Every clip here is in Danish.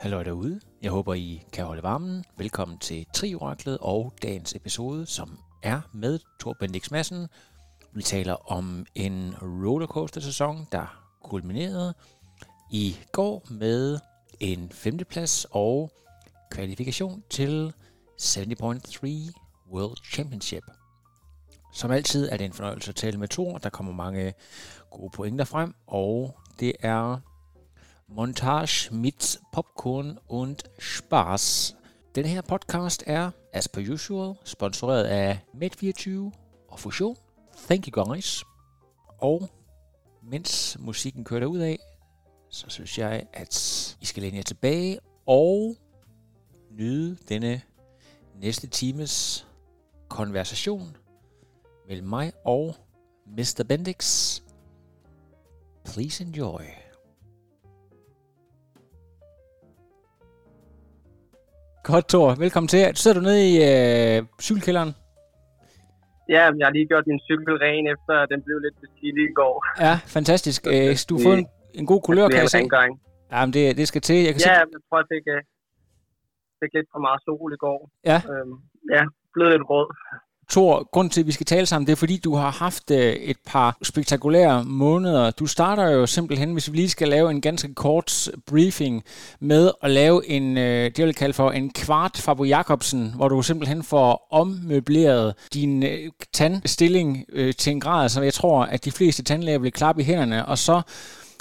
Hallo derude. Jeg håber, I kan holde varmen. Velkommen til Trioraklet og dagens episode, som er med Torben Bendix Madsen. Vi taler om en rollercoaster-sæson, der kulminerede i går med en femteplads og kvalifikation til 70.3 World Championship. Som altid er det en fornøjelse at tale med Thor. Der kommer mange gode pointer frem, og det er Montage mit Popcorn und Spaß. Den her podcast er, as per usual, sponsoreret af Med24 og Fusion. Thank you guys. Og mens musikken kører ud af, så synes jeg, at I skal læne jer tilbage og nyde denne næste times konversation mellem mig og Mr. Bendix. Please enjoy. Godt, Thor. Velkommen til. Sidder du nede i øh, cykelkælderen? Ja, jeg har lige gjort min cykel ren, efter den blev lidt beskidt i går. Ja, fantastisk. Øh, du har fået en, en god kulør, kan jeg se. Rengøring. Jamen, det, det skal til. Jeg kan Ja, se. jeg tror, jeg fik, øh, fik lidt for meget sol i går. Ja. Øhm, ja, blevet lidt rød. Thor, grund til, at vi skal tale sammen, det er fordi, du har haft øh, et par spektakulære måneder. Du starter jo simpelthen, hvis vi lige skal lave en ganske kort briefing, med at lave en, øh, det jeg vil kalde for en kvart Fabo Jacobsen, hvor du simpelthen får ommøbleret din øh, tandstilling til en grad, som jeg tror, at de fleste tandlæger vil klappe i hænderne, og så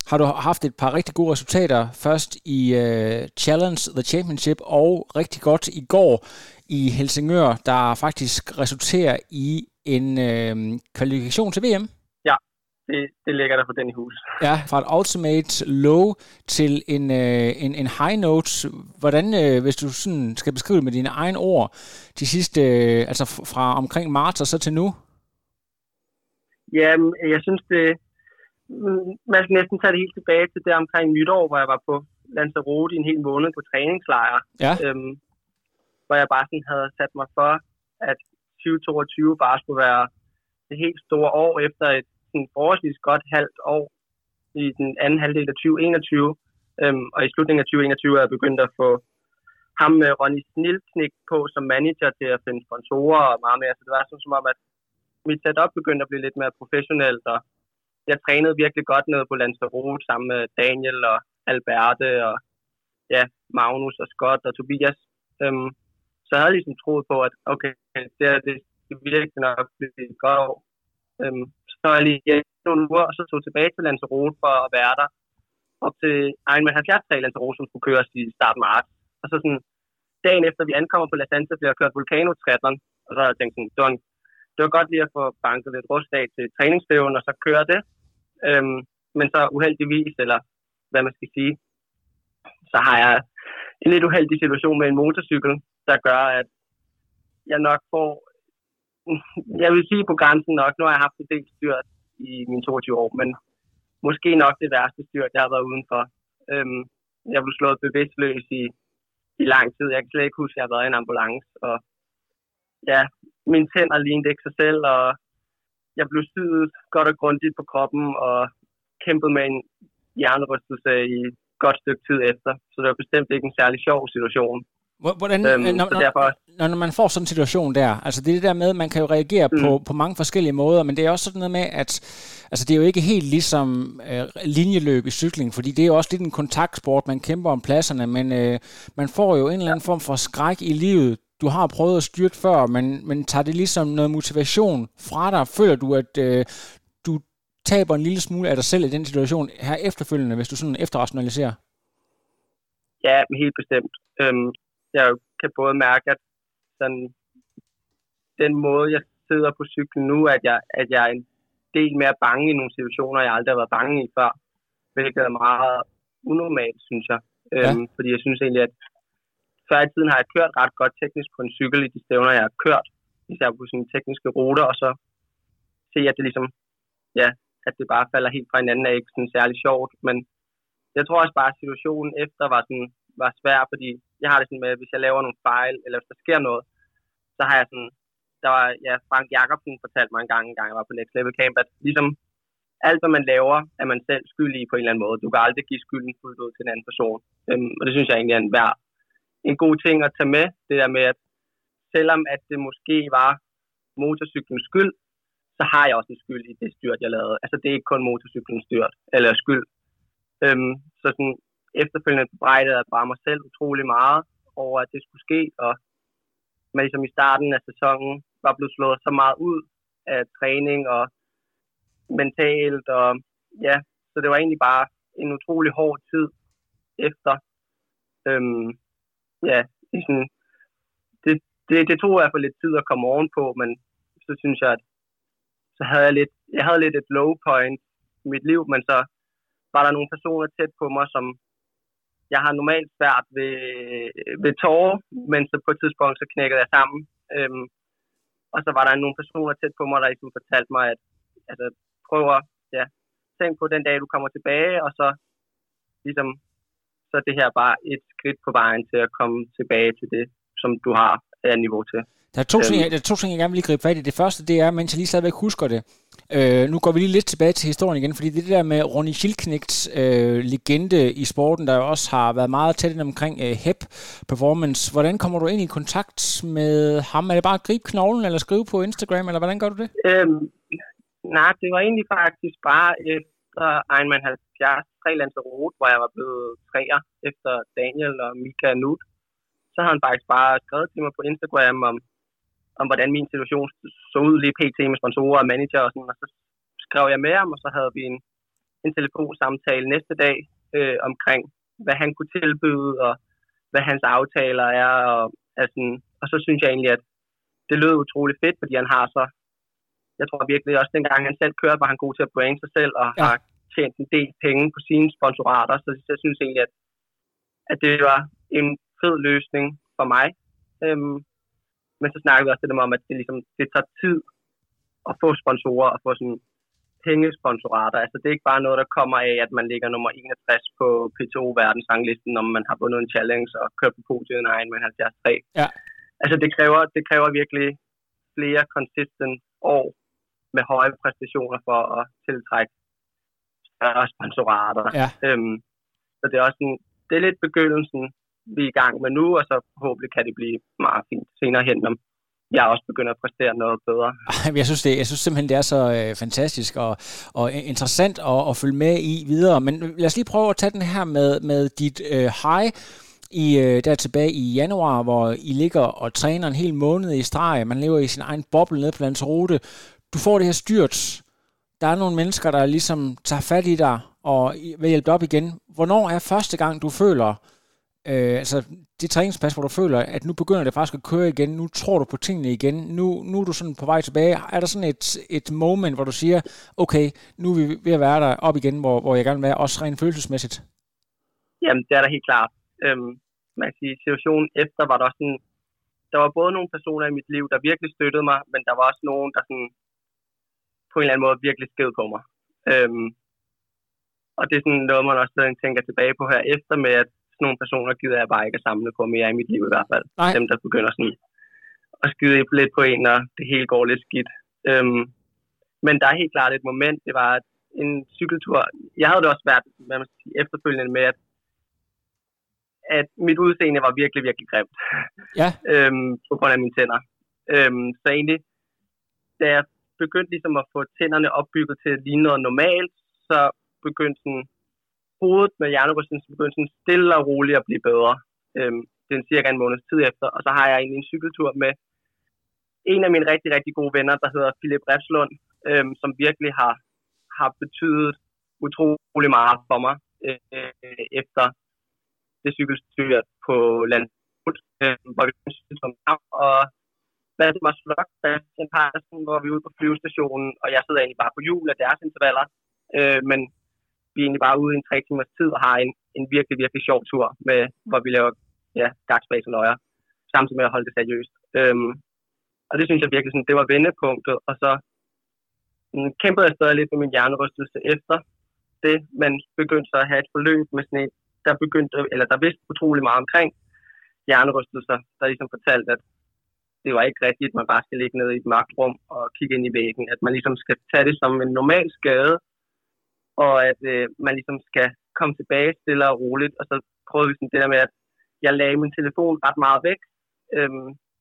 har du haft et par rigtig gode resultater. Først i uh, Challenge The Championship, og rigtig godt i går i Helsingør, der faktisk resulterer i en øh, kvalifikation til VM. Det, det ligger der for den i hus. Ja, fra et ultimate low til en, øh, en, en high note. Hvordan, øh, hvis du sådan skal beskrive det med dine egne ord, de sidste, øh, altså fra omkring marts og så til nu? Ja, jeg synes det... Man skal næsten tage det helt tilbage til det omkring nytår, hvor jeg var på Lanzarote i en hel måned på træningslejr. Ja, Øhm, hvor jeg bare sådan havde sat mig for, at 2022 bare skulle være det helt store år efter et sådan forholdsvis godt halvt år i den anden halvdel af 2021. Øhm, og i slutningen af 2021 er jeg begyndt at få ham med Ronny Snilsnik på som manager til at finde sponsorer og meget mere. Så det var sådan som om, at mit setup begyndte at blive lidt mere professionelt, og jeg trænede virkelig godt nede på Lanzarote sammen med Daniel og Alberte og ja, Magnus og Scott og Tobias. Øhm, så jeg ligesom troet på, at okay, det er det det virkelig nok blive godt år. Øhm, så var jeg lige ja, nogle uger, og så tog tilbage til Lanzarote for at være der op til Ironman 70 i Lanzarote, som skulle køres i start marts. Og så sådan, dagen efter vi ankommer på La Santa, bliver jeg kørt vulcano og så havde jeg tænkt sådan, det var, en, det var godt lige at få banket lidt rust af til træningsstøven, og så køre det. Øhm, men så uheldigvis, eller hvad man skal sige, så har jeg en lidt uheldig situation med en motorcykel, der gør, at jeg nok får, jeg vil sige på grænsen nok, nu har jeg haft et del styrt i mine 22 år, men måske nok det værste styrt, jeg har været udenfor. Øhm, jeg blev slået bevidstløs i, i lang tid. Jeg kan slet ikke huske, at jeg har været i en ambulance, og ja, mine tænder lignede ikke sig selv, og jeg blev syet godt og grundigt på kroppen, og kæmpet med en hjernerystelse i godt stykke tid efter. Så det var bestemt ikke en særlig sjov situation. Hvor- hvordan, Øhm, når, når, derfor, når, når man får sådan en situation der, altså det er det der med, at man kan jo reagere mm. på, på mange forskellige måder, men det er også sådan noget med, at altså det er jo ikke helt ligesom øh, linjeløb i cykling, fordi det er jo også lidt en kontaktsport, man kæmper om pladserne, men øh, man får jo en eller anden form for skræk i livet. Du har prøvet at styrte før, men, men tager det ligesom noget motivation fra dig? Føler du, at øh, taber en lille smule af dig selv i den situation her efterfølgende, hvis du sådan efterrationaliserer? ja, helt bestemt. Øhm, jeg kan både mærke, at sådan, den måde, jeg sidder på cyklen nu, at jeg, at jeg er en del mere bange i nogle situationer, jeg aldrig har været bange i før. Hvilket er meget unormalt, synes jeg. Øhm, fordi jeg synes egentlig, at før i tiden har jeg kørt ret godt teknisk på en cykel i de stævner, jeg har kørt, især på sådan tekniske ruter, og så se, at det ligesom, ja, at det bare falder helt fra hinanden, er ikke sådan særlig sjovt, men jeg tror også bare, at situationen efter var, sådan, var svær, fordi jeg har det sådan med, at hvis jeg laver nogle fejl, eller hvis der sker noget, så har jeg sådan, der var, ja, Frank Jacobsen fortalte mig en gang, en gang jeg var på Next Level Camp, at ligesom alt, hvad man laver, er man selv skyldig på en eller anden måde. Du kan aldrig give skylden fuldt ud til en anden person. Øhm, og det synes jeg egentlig er en, værd, en god ting at tage med, det der med, at selvom at det måske var motorcyklens skyld, så har jeg også en skyld i det styrt, jeg lavede. Altså, det er ikke kun motorcyklens styrt, eller skyld. Øhm, så sådan, efterfølgende bebrejdede jeg bare mig selv utrolig meget over, at det skulle ske, og man ligesom i starten af sæsonen var blevet slået så meget ud af træning og mentalt, og ja, så det var egentlig bare en utrolig hård tid efter. Øhm, ja, sådan, det, det, det tog i hvert fald lidt tid at komme ovenpå, men så synes jeg, at så havde jeg lidt, jeg havde lidt et low point i mit liv, men så var der nogle personer tæt på mig, som jeg har normalt svært ved, ved tårer, men så på et tidspunkt så knækkede jeg sammen. Øhm, og så var der nogle personer tæt på mig, der ligesom fortalte mig, at altså, prøv at ja, tænk på den dag, du kommer tilbage, og så ligesom, så er det her bare et skridt på vejen til at komme tilbage til det, som du har af niveau til. Der er, to ting, der er to ting, jeg gerne vil gribe fat i. Det første, det er, mens jeg lige stadigvæk husker det. Øh, nu går vi lige lidt tilbage til historien igen, fordi det, det der med Ronny Schildknægts øh, legende i sporten, der også har været meget tæt omkring øh, HEP Performance. Hvordan kommer du ind i kontakt med ham? Er det bare at gribe knoglen, eller skrive på Instagram, eller hvordan gør du det? Øhm, nej, det var egentlig faktisk bare efter Ironman 70 tre Lanzarote, hvor jeg var blevet træer efter Daniel og Mika Nut. Så har han faktisk bare skrevet til mig på Instagram om, om hvordan min situation så ud lige pt. med sponsorer og manager og sådan, og så skrev jeg med ham, og så havde vi en, en telefonsamtale næste dag øh, omkring, hvad han kunne tilbyde, og hvad hans aftaler er, og, altså, og så synes jeg egentlig, at det lød utrolig fedt, fordi han har så, jeg tror virkelig også dengang han selv kørte, var han god til at brande sig selv, og ja. har tjent en del penge på sine sponsorater, så jeg synes egentlig, at, at det var en fed løsning for mig. Øhm, men så snakker vi også det om, at det, ligesom, det tager tid at få sponsorer og få sådan pengesponsorater. Altså det er ikke bare noget, der kommer af, at man ligger nummer 61 på PTO verdensranglisten, når man har vundet en challenge og kørt på podiet en med 73. Ja. Altså det kræver, det kræver virkelig flere consistent år med høje præstationer for at tiltrække større sponsorater. Ja. Øhm, så det er også sådan, det er lidt begyndelsen vi er i gang med nu, og så forhåbentlig kan det blive meget fint senere hen, om jeg også begynder at præstere noget bedre. Jeg synes, det, jeg synes simpelthen, det er så øh, fantastisk og, og interessant at, at følge med i videre. Men lad os lige prøve at tage den her med, med dit øh, high i, øh, der tilbage i januar, hvor I ligger og træner en hel måned i streg. Man lever i sin egen boble nede på Lanzarote. Du får det her styrt. Der er nogle mennesker, der ligesom tager fat i dig og vil hjælpe dig op igen. Hvornår er første gang, du føler, Øh, altså det træningspas, hvor du føler, at nu begynder det faktisk at køre igen, nu tror du på tingene igen, nu, nu er du sådan på vej tilbage. Er der sådan et, et moment, hvor du siger, okay, nu er vi ved at være der op igen, hvor, hvor jeg gerne vil være, også rent følelsesmæssigt? Jamen, det er der helt klart. Øhm, man kan sige, situationen efter var der også sådan, der var både nogle personer i mit liv, der virkelig støttede mig, men der var også nogen, der sådan, på en eller anden måde virkelig sked på mig. Øhm, og det er sådan noget, man også tænker tilbage på her efter med, at sådan nogle personer gider jeg bare ikke at samle på mere i mit liv i hvert fald. Nej. Dem, der begynder sådan at skyde lidt på en, og det hele går lidt skidt. Øhm, men der er helt klart et moment, det var en cykeltur. Jeg havde det også været hvad man sige, efterfølgende med, at, at mit udseende var virkelig, virkelig grimt. Ja. øhm, på grund af mine tænder. Øhm, så egentlig, da jeg begyndte ligesom at få tænderne opbygget til at ligne noget normalt, så begyndte sådan, hovedet med hjernerystelsen begyndte sådan stille og roligt at blive bedre. Øhm, det er cirka en måneds tid efter. Og så har jeg egentlig en cykeltur med en af mine rigtig, rigtig gode venner, der hedder Philip Refslund, øhm, som virkelig har, har betydet utrolig meget for mig øh, efter det cykelstyr på landet, øh, hvor vi som og hvad det var flot, en hvor vi er ude på flyvestationen, og jeg sidder egentlig bare på hjul af deres intervaller, øh, men vi er egentlig bare ude i en tre timers tid og har en en virkelig, virkelig sjov tur, med, hvor vi laver ja, dagsbase og løjer, samtidig med at holde det seriøst. Øhm, og det synes jeg virkelig, sådan, det var vendepunktet, og så mm, kæmpede jeg stadig lidt med min hjernerystelse efter det, men begyndte så at have et forløb med sådan et, der begyndte, eller der vidste utrolig meget omkring hjernerystelser, der ligesom fortalte, at det var ikke rigtigt, at man bare skal ligge ned i et mørkt rum og kigge ind i væggen. At man ligesom skal tage det som en normal skade, og at øh, man ligesom skal komme tilbage stille og roligt. Og så prøvede vi sådan det der med, at jeg lagde min telefon ret meget væk øh,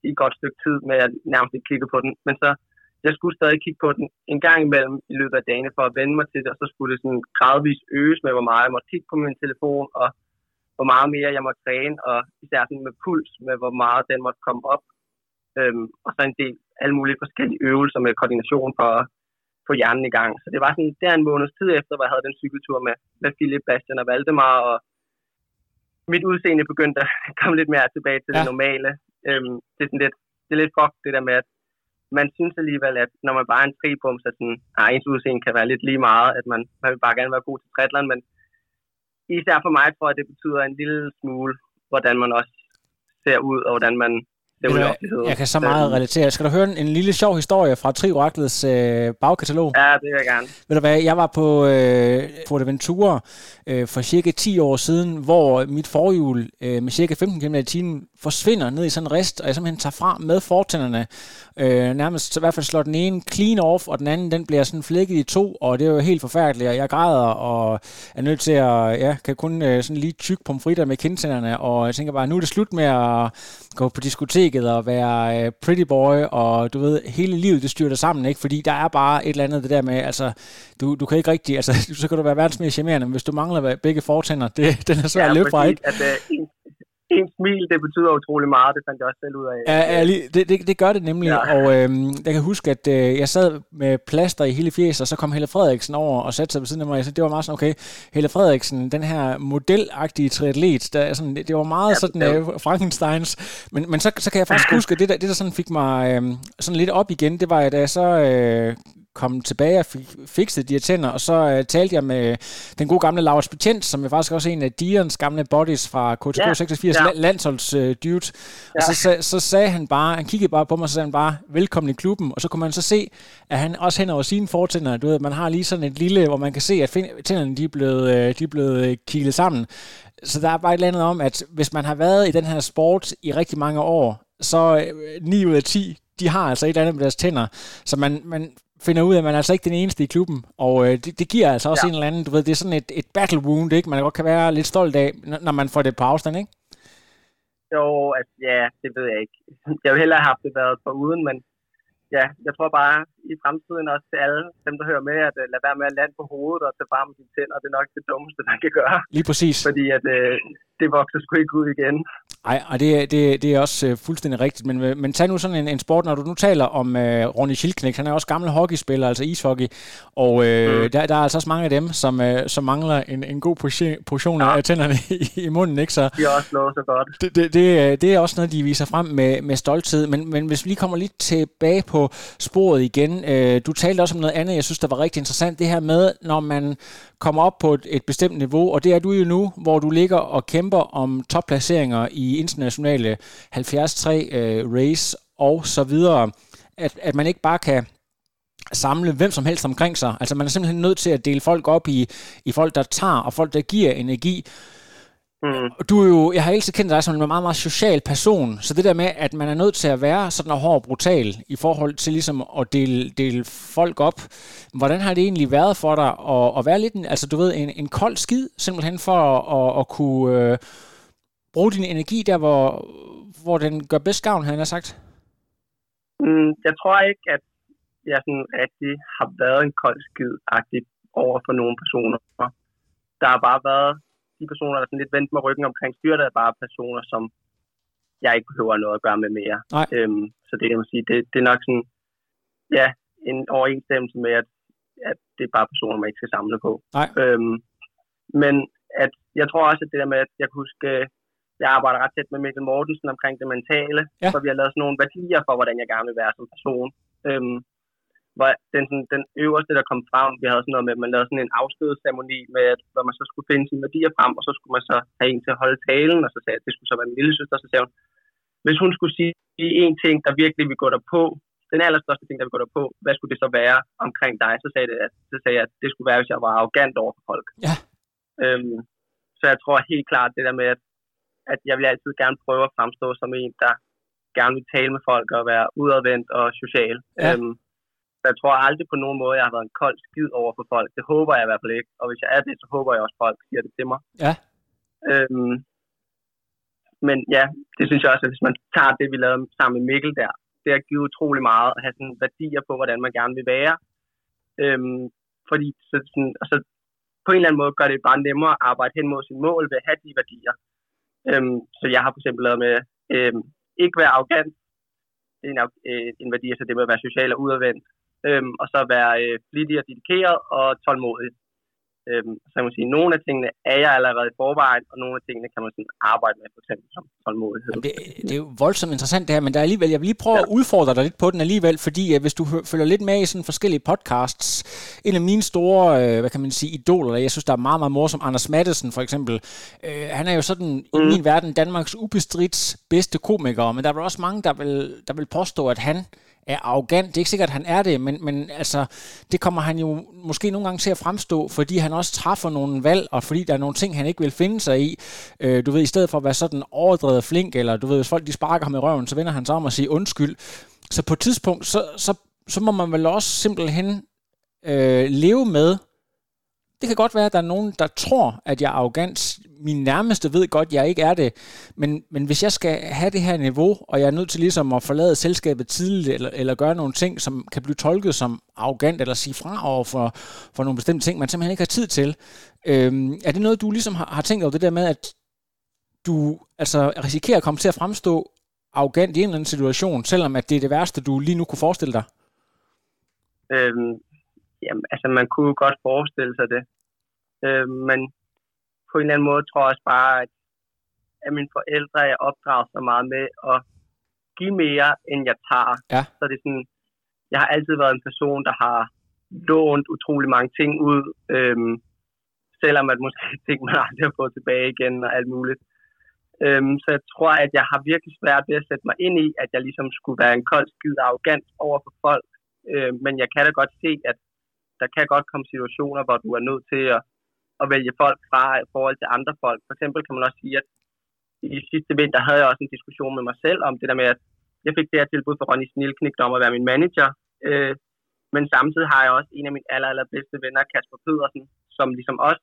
i et godt stykke tid med at nærmest ikke kigge på den. Men så jeg skulle stadig kigge på den en gang imellem i løbet af dagene for at vende mig til det, og så skulle det sådan gradvist øges med, hvor meget jeg måtte kigge på min telefon, og hvor meget mere jeg måtte træne, og især sådan med puls, med hvor meget den måtte komme op. Øhm, og så en del alle mulige forskellige øvelser med koordination for at få hjernen i gang. Så det var sådan der en måneds tid efter, hvor jeg havde den cykeltur med, med Philip, Bastian og Valdemar, og mit udseende begyndte at komme lidt mere tilbage til ja. det normale. Øhm, det er sådan lidt, det er lidt fuck, det der med, at man synes alligevel, at når man bare er en tribum, så sådan, ah, ens udseende kan være lidt lige meget, at man, man vil bare gerne være god til triathlon, men især for mig tror jeg, det betyder en lille smule, hvordan man også ser ud, og hvordan man det vil jeg, jeg kan så meget relatere. Skal du høre en, en lille sjov historie fra Trioraklets øh, bagkatalog? Ja, det vil jeg gerne. Ved du hvad, jeg var på øh, Forteventura øh, for cirka 10 år siden, hvor mit forhjul øh, med cirka 15 km i timen forsvinder ned i sådan en rest, og jeg simpelthen tager fra med fortænderne. Øh, nærmest i hvert fald slår den ene clean off, og den anden den bliver sådan flækket i to, og det er jo helt forfærdeligt, og jeg græder, og er nødt til at, ja, kan kun øh, sådan lige tykke pomfritter med kindtænderne, og jeg tænker bare, nu er det slut med at gå på diskoteket og være øh, pretty boy, og du ved, hele livet det styrter sammen, ikke? Fordi der er bare et eller andet det der med, altså, du, du kan ikke rigtig, altså, så kan du være verdens mere charmerende, men hvis du mangler begge fortænder, det, den er svært ja, at løbe fra, ikke? At, uh, en smil, det betyder utrolig meget, det fandt jeg også selv ud af. Ja, ja det, det, det gør det nemlig, ja. og øhm, jeg kan huske, at øh, jeg sad med plaster i hele fjeset, og så kom Helle Frederiksen over og satte sig ved siden af mig, så det var meget sådan, okay, Helle Frederiksen, den her modelagtige triatlet, der, sådan, det, var meget ja, sådan øh, Frankensteins, men, men så, så kan jeg faktisk huske, at det der, det der sådan fik mig øh, sådan lidt op igen, det var, at jeg så øh, kom tilbage og fik fikset de her tænder, og så uh, talte jeg med den gode gamle Laura Betjent, som er faktisk også en af Dions gamle bodies fra KTK ja, 86, ja. landsholds uh, dude. Ja. Og så, så, så sagde han bare, han kiggede bare på mig, og så sagde han bare, velkommen i klubben, og så kunne man så se, at han også hen over sine fortænder, du ved, man har lige sådan et lille, hvor man kan se, at tænderne de er blevet, uh, de er blevet kigget sammen. Så der er bare et eller andet om, at hvis man har været i den her sport i rigtig mange år, så 9 ud af 10, de har altså et eller andet med deres tænder. Så man, man finder ud af, at man er altså ikke den eneste i klubben, og øh, det, det giver altså også ja. en eller anden, du ved, det er sådan et, et battle wound, ikke? Man godt kan være lidt stolt af, når man får det på afstand, ikke? Jo, altså, ja, det ved jeg ikke. Jeg vil hellere have haft det været på uden, men ja, jeg tror bare i fremtiden også til alle dem, der hører med, at uh, lade være med at lande på hovedet og tage frem sine tænder, det er nok det dummeste, man kan gøre. Lige præcis. Fordi at, uh, det vokser sgu ikke ud igen. Nej, og det, det, det er også uh, fuldstændig rigtigt. Men, øh, men tag nu sådan en, en sport, når du nu taler om uh, Ronny Schildknæk, han er også gammel hockeyspiller, altså ishockey, og uh, mm. der, der er altså også mange af dem, som, uh, som mangler en, en god portion ja. af tænderne i, i munden. Ikke? Så de har også slået så godt. Det, det, det, det er også noget, de viser frem med, med stolthed. Men, men hvis vi lige kommer lidt tilbage på sporet igen. Uh, du talte også om noget andet, jeg synes, der var rigtig interessant. Det her med, når man kommer op på et, et bestemt niveau, og det er du jo nu, hvor du ligger og kæmper om topplaceringer i internationale 73 øh, race og så videre, at, at man ikke bare kan samle hvem som helst omkring sig. Altså man er simpelthen nødt til at dele folk op i, i folk, der tager, og folk, der giver energi. Mm. Du er jo, jeg har altid kendt dig som en meget, meget social person, så det der med, at man er nødt til at være sådan hård og brutal i forhold til ligesom at dele, dele folk op. Hvordan har det egentlig været for dig at, at være lidt en, altså du ved, en, en kold skid, simpelthen for at, at, at kunne øh, bruge din energi der, hvor, hvor den gør bedst gavn, han har sagt? Mm, jeg tror ikke, at jeg sådan rigtig har været en kold skid over for nogle personer. Der har bare været de personer, der sådan lidt vendte med ryggen omkring styret, er bare personer, som jeg ikke behøver noget at gøre med mere. Øhm, så det kan man sige, det, det er nok sådan, ja, en overensstemmelse med, at, at det er bare personer, man ikke skal samle på. Øhm, men at jeg tror også, at det der med, at jeg kan huske, jeg arbejder ret tæt med Mikkel Mortensen omkring det mentale, ja. så vi har lavet sådan nogle værdier for, hvordan jeg gerne vil være som person. Øhm, hvor den, sådan, den øverste, der kom frem, vi havde sådan noget med, at man lavede sådan en afskedsceremoni med, at, hvor man så skulle finde sine værdier frem, og så skulle man så have en til at holde talen, og så sagde jeg, at det skulle så være min lille søster, så sagde hun, hvis hun skulle sige en ting, der virkelig vil gå der på, den allerstørste ting, der vil gå der på, hvad skulle det så være omkring dig? Så sagde, det, at, så sagde jeg, at det skulle være, hvis jeg var arrogant over for folk. Ja. Øhm, så jeg tror helt klart det der med, at, at jeg vil altid gerne prøve at fremstå som en, der gerne vil tale med folk og være udadvendt og social. Ja. Øhm, så jeg tror aldrig på nogen måde, jeg har været en kold skid over for folk. Det håber jeg i hvert fald ikke. Og hvis jeg er det, så håber jeg også, at folk siger det til mig. Ja. Øhm, men ja, det synes jeg også, at hvis man tager det, vi lavede sammen med Mikkel der, det har givet utrolig meget at have sådan værdier på, hvordan man gerne vil være. Øhm, fordi så, sådan, så på en eller anden måde gør det bare nemmere at arbejde hen mod sin mål ved at have de værdier. Øhm, så jeg har for eksempel lavet med øhm, ikke være arrogant, det er en, øh, en værdi, altså det med at være social og udadvendt, øhm, og så være øh, flittig og dedikeret og tålmodig. Øhm, så jeg må sige, nogle af tingene er jeg allerede i forvejen, og nogle af tingene kan man sådan arbejde med, for eksempel som tålmodighed. Jamen, det, det er jo voldsomt interessant det her, men der er alligevel, jeg vil lige prøve ja. at udfordre dig lidt på den alligevel, fordi uh, hvis du følger lidt med i sådan forskellige podcasts, en af mine store, uh, hvad kan man sige, idoler, jeg synes, der er meget, meget morsom, Anders Mattesen for eksempel, uh, han er jo sådan mm. i min verden Danmarks ubestrids bedste komiker, men der er også mange, der vil, der vil påstå, at han er arrogant. Det er ikke sikkert, at han er det, men, men altså, det kommer han jo måske nogle gange til at fremstå, fordi han også træffer nogle valg, og fordi der er nogle ting, han ikke vil finde sig i. Øh, du ved, i stedet for at være sådan overdrevet flink, eller du ved, hvis folk de sparker ham i røven, så vender han sig om og siger undskyld. Så på et tidspunkt, så, så, så må man vel også simpelthen øh, leve med, det kan godt være, at der er nogen, der tror, at jeg er arrogant. Min nærmeste ved godt, at jeg ikke er det. Men, men hvis jeg skal have det her niveau, og jeg er nødt til ligesom at forlade selskabet tidligt, eller, eller gøre nogle ting, som kan blive tolket som arrogant, eller sige fra over for, for nogle bestemte ting, man simpelthen ikke har tid til. Øhm, er det noget, du ligesom har, har tænkt over, det der med, at du altså risikerer at komme til at fremstå arrogant i en eller anden situation, selvom at det er det værste, du lige nu kunne forestille dig? Øhm, jamen, altså man kunne godt forestille sig det. Øhm, men på en eller anden måde tror jeg også bare, at, at mine forældre er opdraget så meget med at give mere, end jeg tager. Ja. Så det er sådan, jeg har altid været en person, der har lånt utrolig mange ting ud, øhm, selvom at måske ting, man aldrig har fået tilbage igen og alt muligt. Øhm, så jeg tror, at jeg har virkelig svært ved at sætte mig ind i, at jeg ligesom skulle være en kold skid arrogant over for folk. Øhm, men jeg kan da godt se, at der kan godt komme situationer, hvor du er nødt til at, at vælge folk fra i forhold til andre folk. For eksempel kan man også sige, at i sidste vinter havde jeg også en diskussion med mig selv om det der med, at jeg fik det her tilbud fra Ronny Snilknik om at være min manager. Øh, men samtidig har jeg også en af mine aller, allerbedste venner, Kasper Pedersen, som ligesom også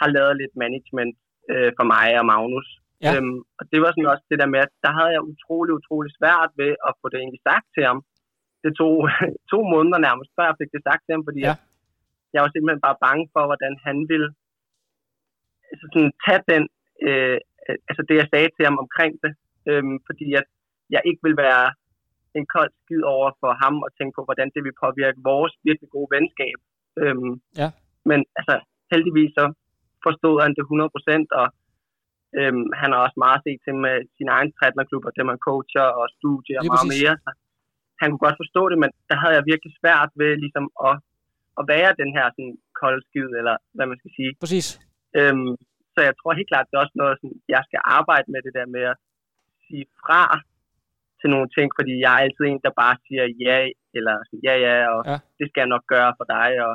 har lavet lidt management øh, for mig og Magnus. Ja. Øhm, og det var sådan også det der med, at der havde jeg utrolig, utrolig svært ved at få det egentlig sagt til ham. Det tog to måneder nærmest, før jeg fik det sagt til ham, fordi Ja. Jeg var simpelthen bare bange for, hvordan han ville altså sådan, tage den, øh, altså det, jeg sagde til ham omkring det. Øhm, fordi at jeg ikke vil være en kold skid over for ham og tænke på, hvordan det vil påvirke vores virkelig gode venskab. Øhm, Ja. Men altså, heldigvis så forstod han det 100%, og øhm, han har også meget set til med sin egen trætlerklub, og det man coacher og studier og meget præcis. mere. Så han kunne godt forstå det, men der havde jeg virkelig svært ved ligesom at, at være den her sådan, kolde skid, eller hvad man skal sige. Præcis. Øhm, så jeg tror helt klart, det er også noget, sådan, jeg skal arbejde med det der med at sige fra til nogle ting, fordi jeg er altid en, der bare siger ja, eller sådan, ja, ja, og Ja. det skal jeg nok gøre for dig, og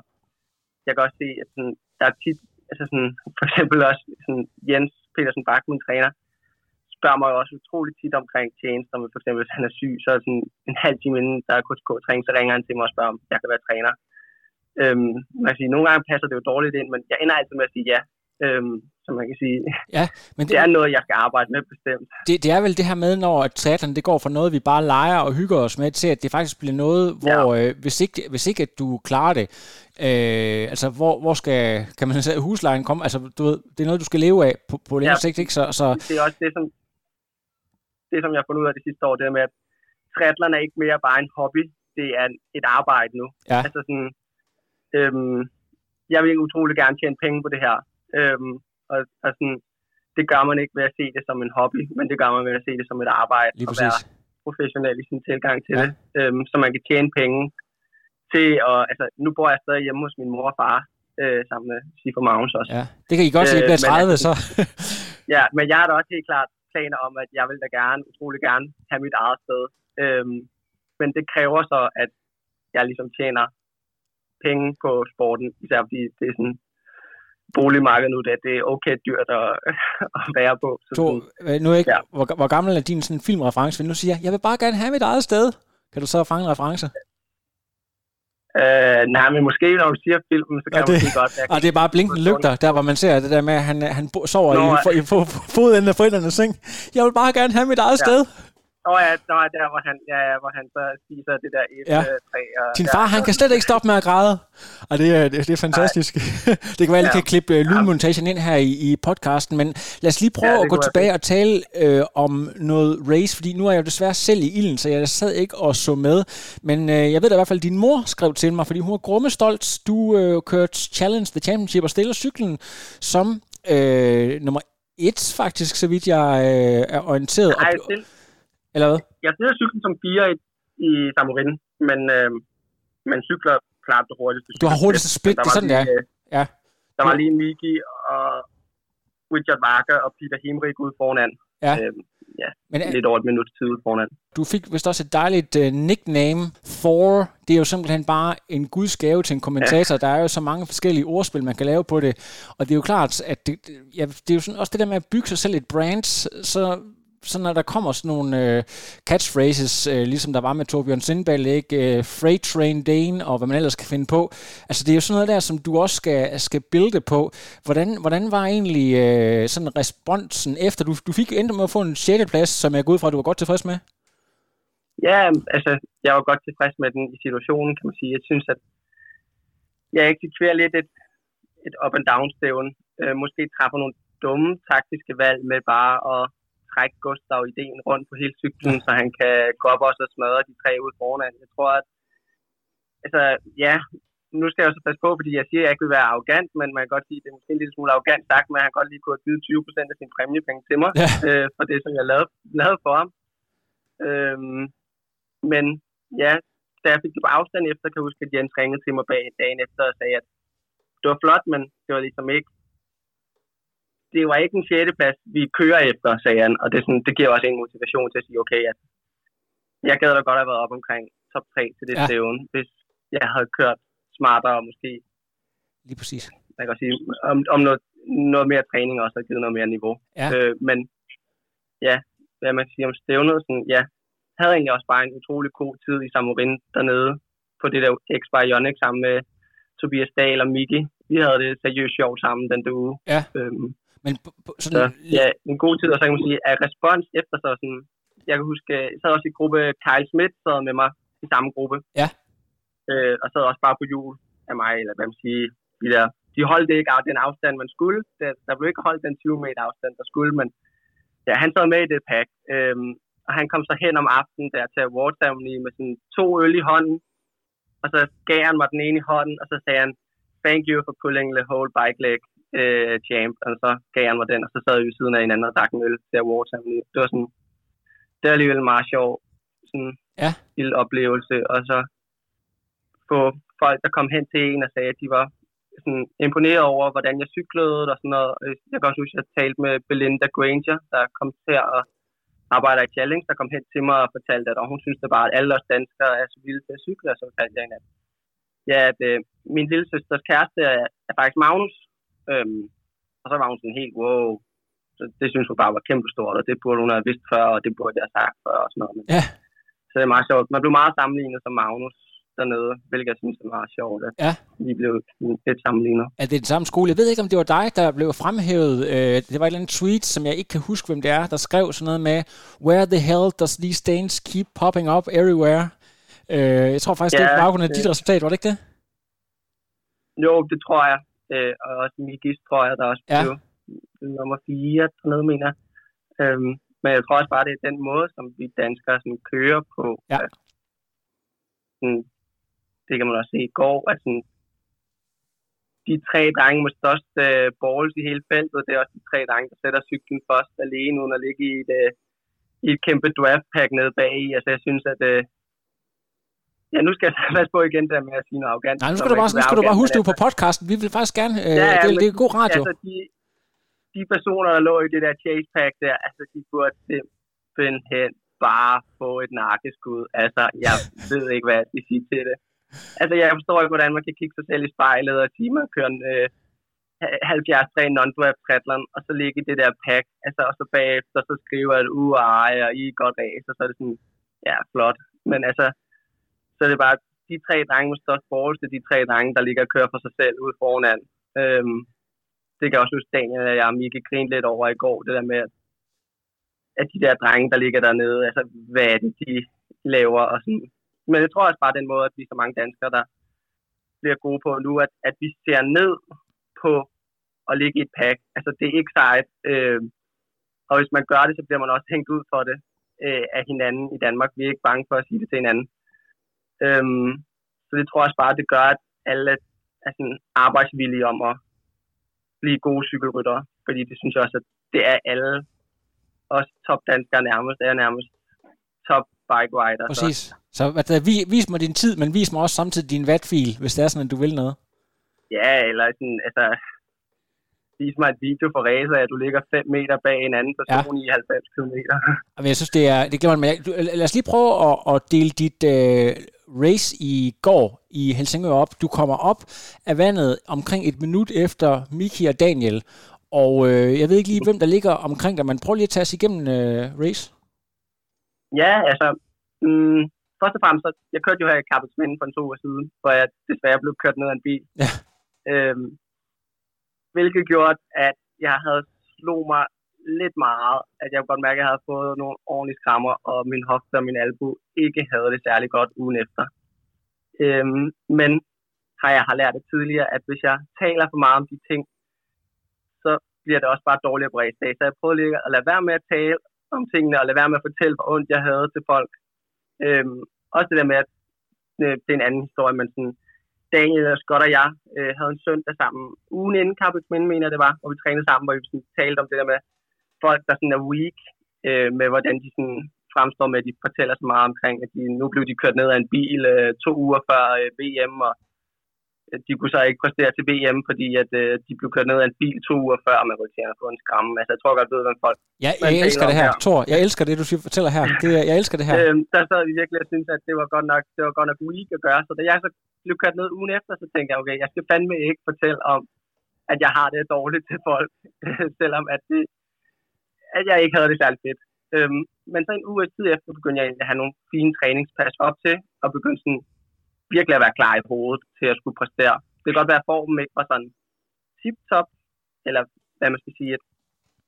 jeg kan også se, at sådan, der er tit, altså sådan, for eksempel også sådan, Jens Petersen Bak, min træner, spørger mig jo også utroligt tit omkring tjenester, men for eksempel hvis han er syg, så er sådan en halv time inden der er KSK-træning, så ringer han til mig og spørger, om jeg kan være træner. Øhm, man kan sige, nogle gange passer det jo dårligt ind, men jeg ender altid med at sige ja. Øhm, så man kan sige, Ja, men det, det er noget, jeg skal arbejde med bestemt. det, det er vel det her med, når at triathlon det går fra noget, vi bare leger og hygger os med, til at det faktisk bliver noget, hvor ja. øh, hvis, ikke, hvis ikke at du klarer det, øh, altså hvor, hvor skal, kan man sige, huslejen komme, altså du ved, det er noget, du skal leve af på, på længere Ja. sigt, ikke? Så, så Det er også det, som, det, som jeg har fundet ud af det sidste år, det er med, at triathlon er ikke mere bare en hobby, det er et arbejde nu. Ja. Altså sådan, øhm, jeg vil utrolig gerne tjene penge på det her. Øhm, og, og sådan, det gør man ikke ved at se det som en hobby, men det gør man ved at se det som et arbejde lige og præcis. være professionel i sin tilgang til Ja. det, øhm, så man kan tjene penge til at, altså, nu bor jeg stadig hjemme hos min mor og far, øh, sammen med Sifo Magnus også. Ja, det kan I godt se, at I bliver 30, altså, så. ja, men jeg har da også helt klart planer om, at jeg vil da gerne, utrolig gerne, have mit eget sted. Øhm, men det kræver så, at jeg ligesom tjener penge på sporten, især fordi det er sådan boligmarkedet nu, det er okay dyrt at, at være på. Så To, sådan, øh, nu er ikke, Ja. hvor, hvor gammel er din sådan filmreference? Nu siger jeg, jeg vil bare gerne have mit eget sted. Kan du så fange en reference? øh, nej, men måske når du siger filmen, så kan Ja, det- måske godt. Jeg Og det er bare blinkende lygter, der hvor man ser det der med, at han, han sover Nå, i, ja. i, i, i fodenden af forældrenes seng. Jeg vil bare gerne have mit eget Ja. sted. Nå ja, nå, ja, der hvor han, ja, ja, hvor han så spiser det der et Ja. ja. træ. Og, Din ja, far, han kan slet ikke stoppe med at græde. Og det er, det, er fantastisk. det kan være, at Ja. kan klippe øh, lydmontagen ind her i, i podcasten, men lad os lige prøve Ja, ja, at gå tilbage og tale øh, om noget race, fordi nu er jeg jo desværre selv i ilden, så jeg sad ikke og så med. Men øh, jeg ved da i hvert fald, at din mor skrev til mig, fordi hun var grummestolt. Du øh, kørte Challenge the Championship og stiller cyklen som øh, nummer et, faktisk, så vidt jeg øh, er orienteret. Nej, Eller hvad? jeg stiller cyklen som fire i, i Samorin, men, øh, men cykler klart det hurtigste. Du har hurtigste split, det er sådan, lige, øh, Ja. Der var lige Miki og Richard Varker og Peter Himrik ude foran. Ja. Øh, Men øh, lidt over et minut tid foran. Du fik vist også et dejligt uh, nickname, Thor. Det er jo simpelthen bare en guds gave til en kommentator. Ja. Der er jo så mange forskellige ordspil, man kan lave på det. Og det er jo klart, at det, ja, det er jo sådan, også det der med at bygge sig selv et brand, så så når der kommer sådan nogle øh, catchphrases, øh, ligesom der var med Torbjørn Sindbæl, ikke? Øh, Freight Train Dane, og hvad man ellers kan finde på. Altså det er jo sådan noget der, som du også skal, skal bilde på. Hvordan, hvordan var egentlig øh, sådan responsen efter? Du, du fik endte med at få en 6. plads, som jeg går ud fra, at du var godt tilfreds med. Ja, altså, jeg var godt tilfreds med den i situationen, kan man sige. Jeg synes, at jeg eksekverer lidt et, et up-and-down-stævn. Øh, måske træffer nogle dumme taktiske valg med bare at trække Gustav ideen rundt på hele cyklen, så han kan gå op og så smadre de tre ud foran. Jeg tror, at altså, ja, nu skal jeg jo så passe på, fordi jeg siger, at jeg ikke vil være arrogant, men man kan godt sige, at det er måske en lille smule arrogant sagt, men han godt lige kunne have givet 20 procent af sin præmiepenge til mig, Ja. øh, for det, som jeg lavede, lavede for ham. Øhm, men ja, da jeg fik det på afstand efter, kan jeg huske, at Jens ringede til mig bag dagen efter og sagde, at det var flot, men det var ligesom ikke det var ikke en 6. plads, vi kører efter, sagde han, og det, sådan, det giver også en motivation til at sige, okay, at jeg gad da godt have været op omkring top 3 til det Ja. stævne, hvis jeg havde kørt smartere og måske, Lige præcis. man kan sige, om, om noget, noget mere træning også har givet noget mere niveau. Ja. Øh, men ja, hvad man kan sige om stævnet, sådan, ja, havde egentlig også bare en utrolig god tid i Samorin dernede på det der x sammen med Tobias Dahl og Miki. Vi havde det seriøst sjovt sammen den uge. Ja. Øhm, Men p- så sådan, ja, en god tid, og så kan man sige, at respons efter så sådan, jeg kan huske, jeg sad også i gruppe, Kyle Smith sad med mig i samme gruppe. Ja. Øh, og sad også bare på jul af mig, eller hvad man siger, de der, de holdt ikke af den afstand, man skulle. Der, der blev ikke holdt den 20 meter afstand, der skulle, men ja, han sad med i det pack. Øhm, og han kom så hen om aftenen der til award ceremony med sådan to øl i hånden, og så gav han mig den ene i hånden, og så sagde han, thank you for pulling the whole bike leg øh, champ, og så gav han mig den, og så sad vi ved siden af hinanden og drak en øl til award ceremony. Det var sådan, det var alligevel meget sjov, sådan Ja. lille oplevelse, og så få folk, der kom hen til en og sagde, at de var sådan imponeret over, hvordan jeg cyklede og sådan noget. Jeg kan også huske, at jeg talte med Belinda Granger, der kom til at arbejde i Challenge, der kom hen til mig og fortalte, at og hun synes det bare, at alle os danskere er så vilde til at cykle, og så fortalte jeg hende, at, ja, at øh, min lille søsters kæreste er, er faktisk Magnus, øhm, og så var hun sådan helt, wow, så det synes hun bare var kæmpestort, og det burde hun have vidst før, og det burde jeg have sagt før, og sådan noget. Men, Ja. Så det er meget sjovt. Man blev meget sammenlignet som Magnus dernede, hvilket jeg synes er meget sjovt, at Ja. vi blev lidt sammenlignet. er det den samme skole? Jeg ved ikke, om det var dig, der blev fremhævet. Øh, det var et eller andet tweet, som jeg ikke kan huske, hvem det er, der skrev sådan noget med, Where the hell does these stains keep popping up everywhere? Øh, jeg tror faktisk, ja, det er baggrund af dit resultat, var det ikke det? Jo, det tror jeg. Øh, og også Mikis, tror jeg, der også Ja. blev nummer 4 dernede, mener jeg. Øhm, men jeg tror også bare, det er den måde, som vi danskere sådan, kører på. Ja. At, sådan, det kan man også se i går, at sådan, de tre drenge med størst øh, balls i hele feltet, det er også de tre drenge, der sætter cyklen først alene, uden at ligge i et, øh, i et kæmpe draft pack nede bag i. Altså, jeg synes, at øh, Ja, nu skal jeg passe på igen der med at sige noget arrogant. Nej, nu skal du bare, nu skal du bare huske, du på podcasten. Vi vil faktisk gerne... Øh, ja, ja, det, det, er god radio. Altså, de, de personer, der lå i det der chase pack der, altså, de burde simpelthen bare få et nakkeskud. Altså, jeg ved ikke, hvad jeg skal sige til det. Altså, jeg forstår ikke, hvordan man kan kigge sig selv i spejlet og sige, man kører en øh, 70 non-draft triathlon, og så ligge i det der pack, altså, og så bagefter, så skriver at uh, ej, og I er godt race, og så er det sådan, ja, flot. Men altså, så er det bare de tre drenge med størst forhold til de tre drenge, der ligger og kører for sig selv ude foran. Øhm, det kan jeg også huske, Daniel og jeg og Mikke grinede lidt over i går, det der med, at de der drenge, der ligger dernede, altså, hvad er det, de laver, og sådan. Men jeg tror også bare den måde, at vi er så mange danskere, der bliver gode på nu, at, at vi ser ned på at ligge i et pack. Altså, det er ikke sejt. Øh, og hvis man gør det, så bliver man også hængt ud for det øh, af hinanden i Danmark. Vi er ikke bange for at sige det til hinanden. Øhm, så det tror jeg også bare, det gør, at alle er sådan arbejdsvillige om at blive gode cykelryttere. Fordi det synes jeg også, at det er alle, også top danskere nærmest, er nærmest top bike rider. Præcis. Så, så hvad, vis mig din tid, men vis mig også samtidig din vatfil, hvis det er sådan, at du vil noget. Ja, eller sådan, altså, vis mig et video for racer, at du ligger 5 meter bag en anden person ja. i 90 km. Men jeg synes, det er, det glemmer man. Lad os lige prøve at, at dele dit uh, race i går i Helsingør op. Du kommer op af vandet omkring et minut efter Miki og Daniel, og uh, jeg ved ikke lige, hvem der ligger omkring dig, men prøv lige at tage os igennem uh, race. Ja, altså, mm, først og fremmest, så, jeg kørte jo her i Carpetsminde for en to uger siden, hvor jeg desværre blev kørt ned af en bil. Ja. Øhm, hvilket gjorde, at jeg havde slog mig lidt meget, at jeg godt mærke, at jeg havde fået nogle ordentlige skrammer, og min hofte og min albu ikke havde det særlig godt ugen efter. Øhm, men har jeg har lært det tidligere, at hvis jeg taler for meget om de ting, så bliver det også bare dårligere på dag. Så jeg prøvede lige at lade være med at tale om tingene, og lade være med at fortælle, hvor ondt jeg havde til folk. Øhm, også det der med, at øh, det er en anden historie, men sådan, Daniel og Scott og jeg øh, havde en søndag sammen. Ugen inden Carpets Minde, mener det var, hvor vi trænede sammen, hvor vi sådan, talte om det der med folk, der sådan er weak, øh, med hvordan de sådan fremstår med, at de fortæller så meget omkring, at de, nu blev de kørt ned af en bil øh, to uger før øh, VM, og øh, de kunne så ikke præstere til VM, fordi at øh, de blev kørt ned af en bil to uger før, man kunne tjene på en skræmme. Altså, jeg tror godt, ved, hvem folk... Ja, jeg, jeg elsker det her, her. Thor. Jeg elsker det, du fortæller her. Det, jeg elsker det her. øhm, der sad vi virkelig og syntes, at det var godt nok, det var godt nok weak at gøre. Så da jeg så blev kørt ned ugen efter, så tænkte jeg, okay, jeg skal fandme ikke fortælle om, at jeg har det dårligt til folk, selvom at, det, at jeg ikke havde det særligt fedt. Øhm, men så en uge tid efter begyndte jeg at have nogle fine træningspas op til, og begyndte sådan virkelig at være klar i hovedet til at skulle præstere. Det kan godt være, at formen ikke var sådan tip-top, eller hvad man skal sige, at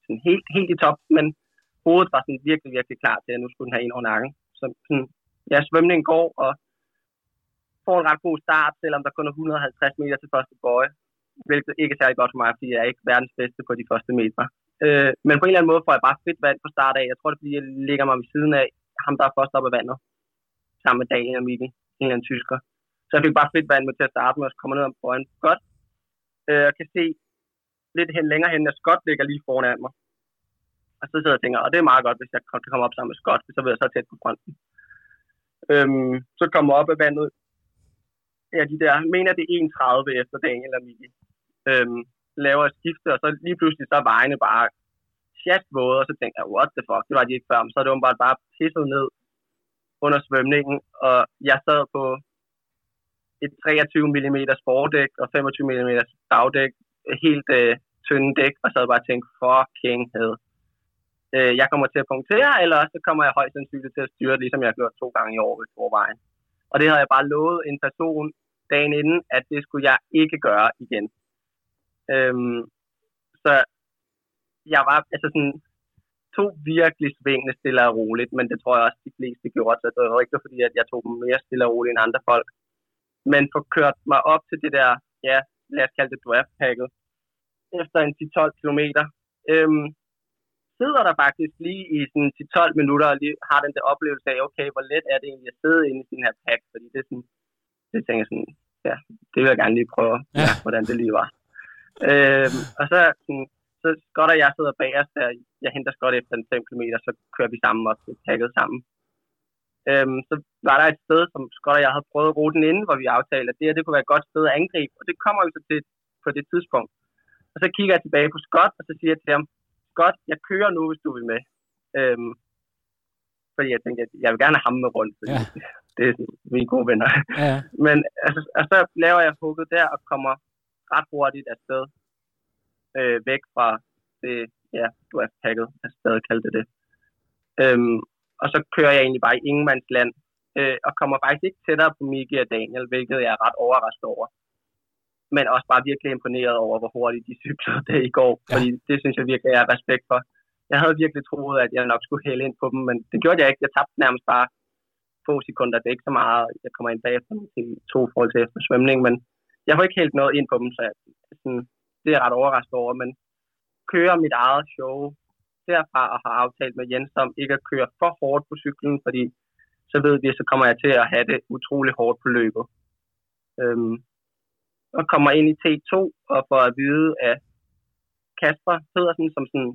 sådan helt, helt i top, men hovedet var sådan virkelig, virkelig klar til, at nu skulle den have en over nakken. Så sådan, ja, svømningen går, og får en ret god start, selvom der kun er 150 meter til første bøje, hvilket ikke er særlig godt for mig, fordi jeg er ikke verdens bedste på de første meter. Øh, men på en eller anden måde får jeg bare fedt vand på start af. Jeg tror, det er, fordi jeg ligger mig ved siden af ham, der er først op af vandet, sammen med Daniel og Mikkel, en eller anden tysker. Så jeg fik bare fedt vand med til at starte med, og så kommer ned om bøjen. Godt. Øh, jeg kan se lidt hen længere hen, at Scott ligger lige foran mig. Og så sidder jeg og tænker, og det er meget godt, hvis jeg kan komme op sammen med Scott, så vil jeg så tæt på fronten. Øhm, så kommer jeg op af vandet, ja, de der, jeg mener det er 31 efter Daniel og Mikkel. øhm, laver et skifte, og så lige pludselig så er vejene bare våde, og så tænker jeg, what the fuck, det var de ikke før, men så er det bare bare pisset ned under svømningen, og jeg sad på et 23 mm fordæk og 25 mm dagdæk, helt øh, tynde dæk, og så havde bare tænkt, fucking hell. Øh, jeg kommer til at punktere, eller så kommer jeg højst sandsynligt til at styre, ligesom jeg har gjort to gange i år ved Storvejen. Og det havde jeg bare lovet en person dagen inden, at det skulle jeg ikke gøre igen. Øhm, så jeg var altså sådan, to virkelig svingende stille og roligt, men det tror jeg også, de fleste gjorde, så det var ikke fordi, at jeg tog dem mere stille og roligt end andre folk. Men få kørt mig op til det der, ja, lad os kalde det draft-packet, efter en 10-12 km, øhm, sidder der faktisk lige i sådan 10-12 minutter og lige har den der oplevelse af, okay, hvor let er det egentlig at sidde inde i den her pack, fordi det er sådan, det tænker jeg sådan, ja, det vil jeg gerne lige prøve. Ja, hvordan det lige var. Øhm, og så, sådan, så Scott og jeg sidder bag os, der jeg henter Scott efter en 5 km, så kører vi sammen op til packet sammen. Øhm, så var der et sted, som Scott og jeg havde prøvet ruten inden, hvor vi aftalte, at det her det kunne være et godt sted at angribe, og det kommer vi så til på det tidspunkt. Og så kigger jeg tilbage på Scott, og så siger jeg til ham, Scott, jeg kører nu, hvis du vil med. Øhm, fordi jeg tænkte, at jeg vil gerne have ham med rundt, fordi Ja. det er sådan, mine gode venner. Ja, Men altså, og så laver jeg hugget der og kommer ret hurtigt afsted øh, væk fra det, ja, du er pakket, jeg stadig kalde det det. Øhm, og så kører jeg egentlig bare i ingenmandsland, øh, og kommer faktisk ikke tættere på Miki og Daniel, hvilket jeg er ret overrasket over. Men også bare virkelig imponeret over, hvor hurtigt de cyklede det i går, Ja. fordi det synes jeg virkelig, jeg har respekt for. Jeg havde virkelig troet, at jeg nok skulle hælde ind på dem, men det gjorde jeg ikke. Jeg tabte nærmest bare få sekunder. Det er ikke så meget, jeg kommer ind bagefter til to forhold til efter svømning, men jeg får ikke helt noget ind på dem, så jeg, sådan, det er jeg ret overrasket over, men kører mit eget show derfra og har aftalt med Jens om ikke at køre for hårdt på cyklen, fordi så ved vi, så kommer jeg til at have det utrolig hårdt på løbet. Øhm, og kommer ind i T2 og får at vide af Kasper Pedersen, som sådan,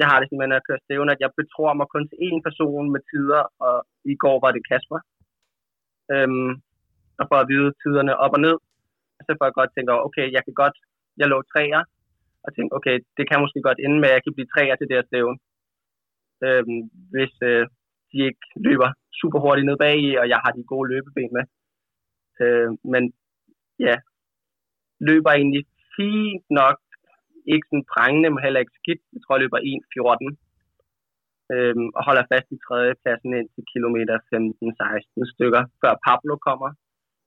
jeg har det simpelthen, når jeg kører stævne, at jeg betror mig kun til én person med tider, og i går var det Kasper. Øhm, og får at vide tiderne op og ned. Så får jeg godt tænke, okay, jeg kan godt, jeg lå træer, og tænkte, okay, det kan måske godt ende med, at jeg kan blive træer til det her stævne. Øhm, hvis øh, de ikke løber super hurtigt ned bag i, og jeg har de gode løbeben med. Øh, men ja, løber egentlig fint nok. Ikke sådan prangende, men heller ikke skidt. Jeg tror, jeg løber 1.14. Øhm, og holder fast i tredjepladsen ind til kilometer 15-16 stykker, før Pablo kommer.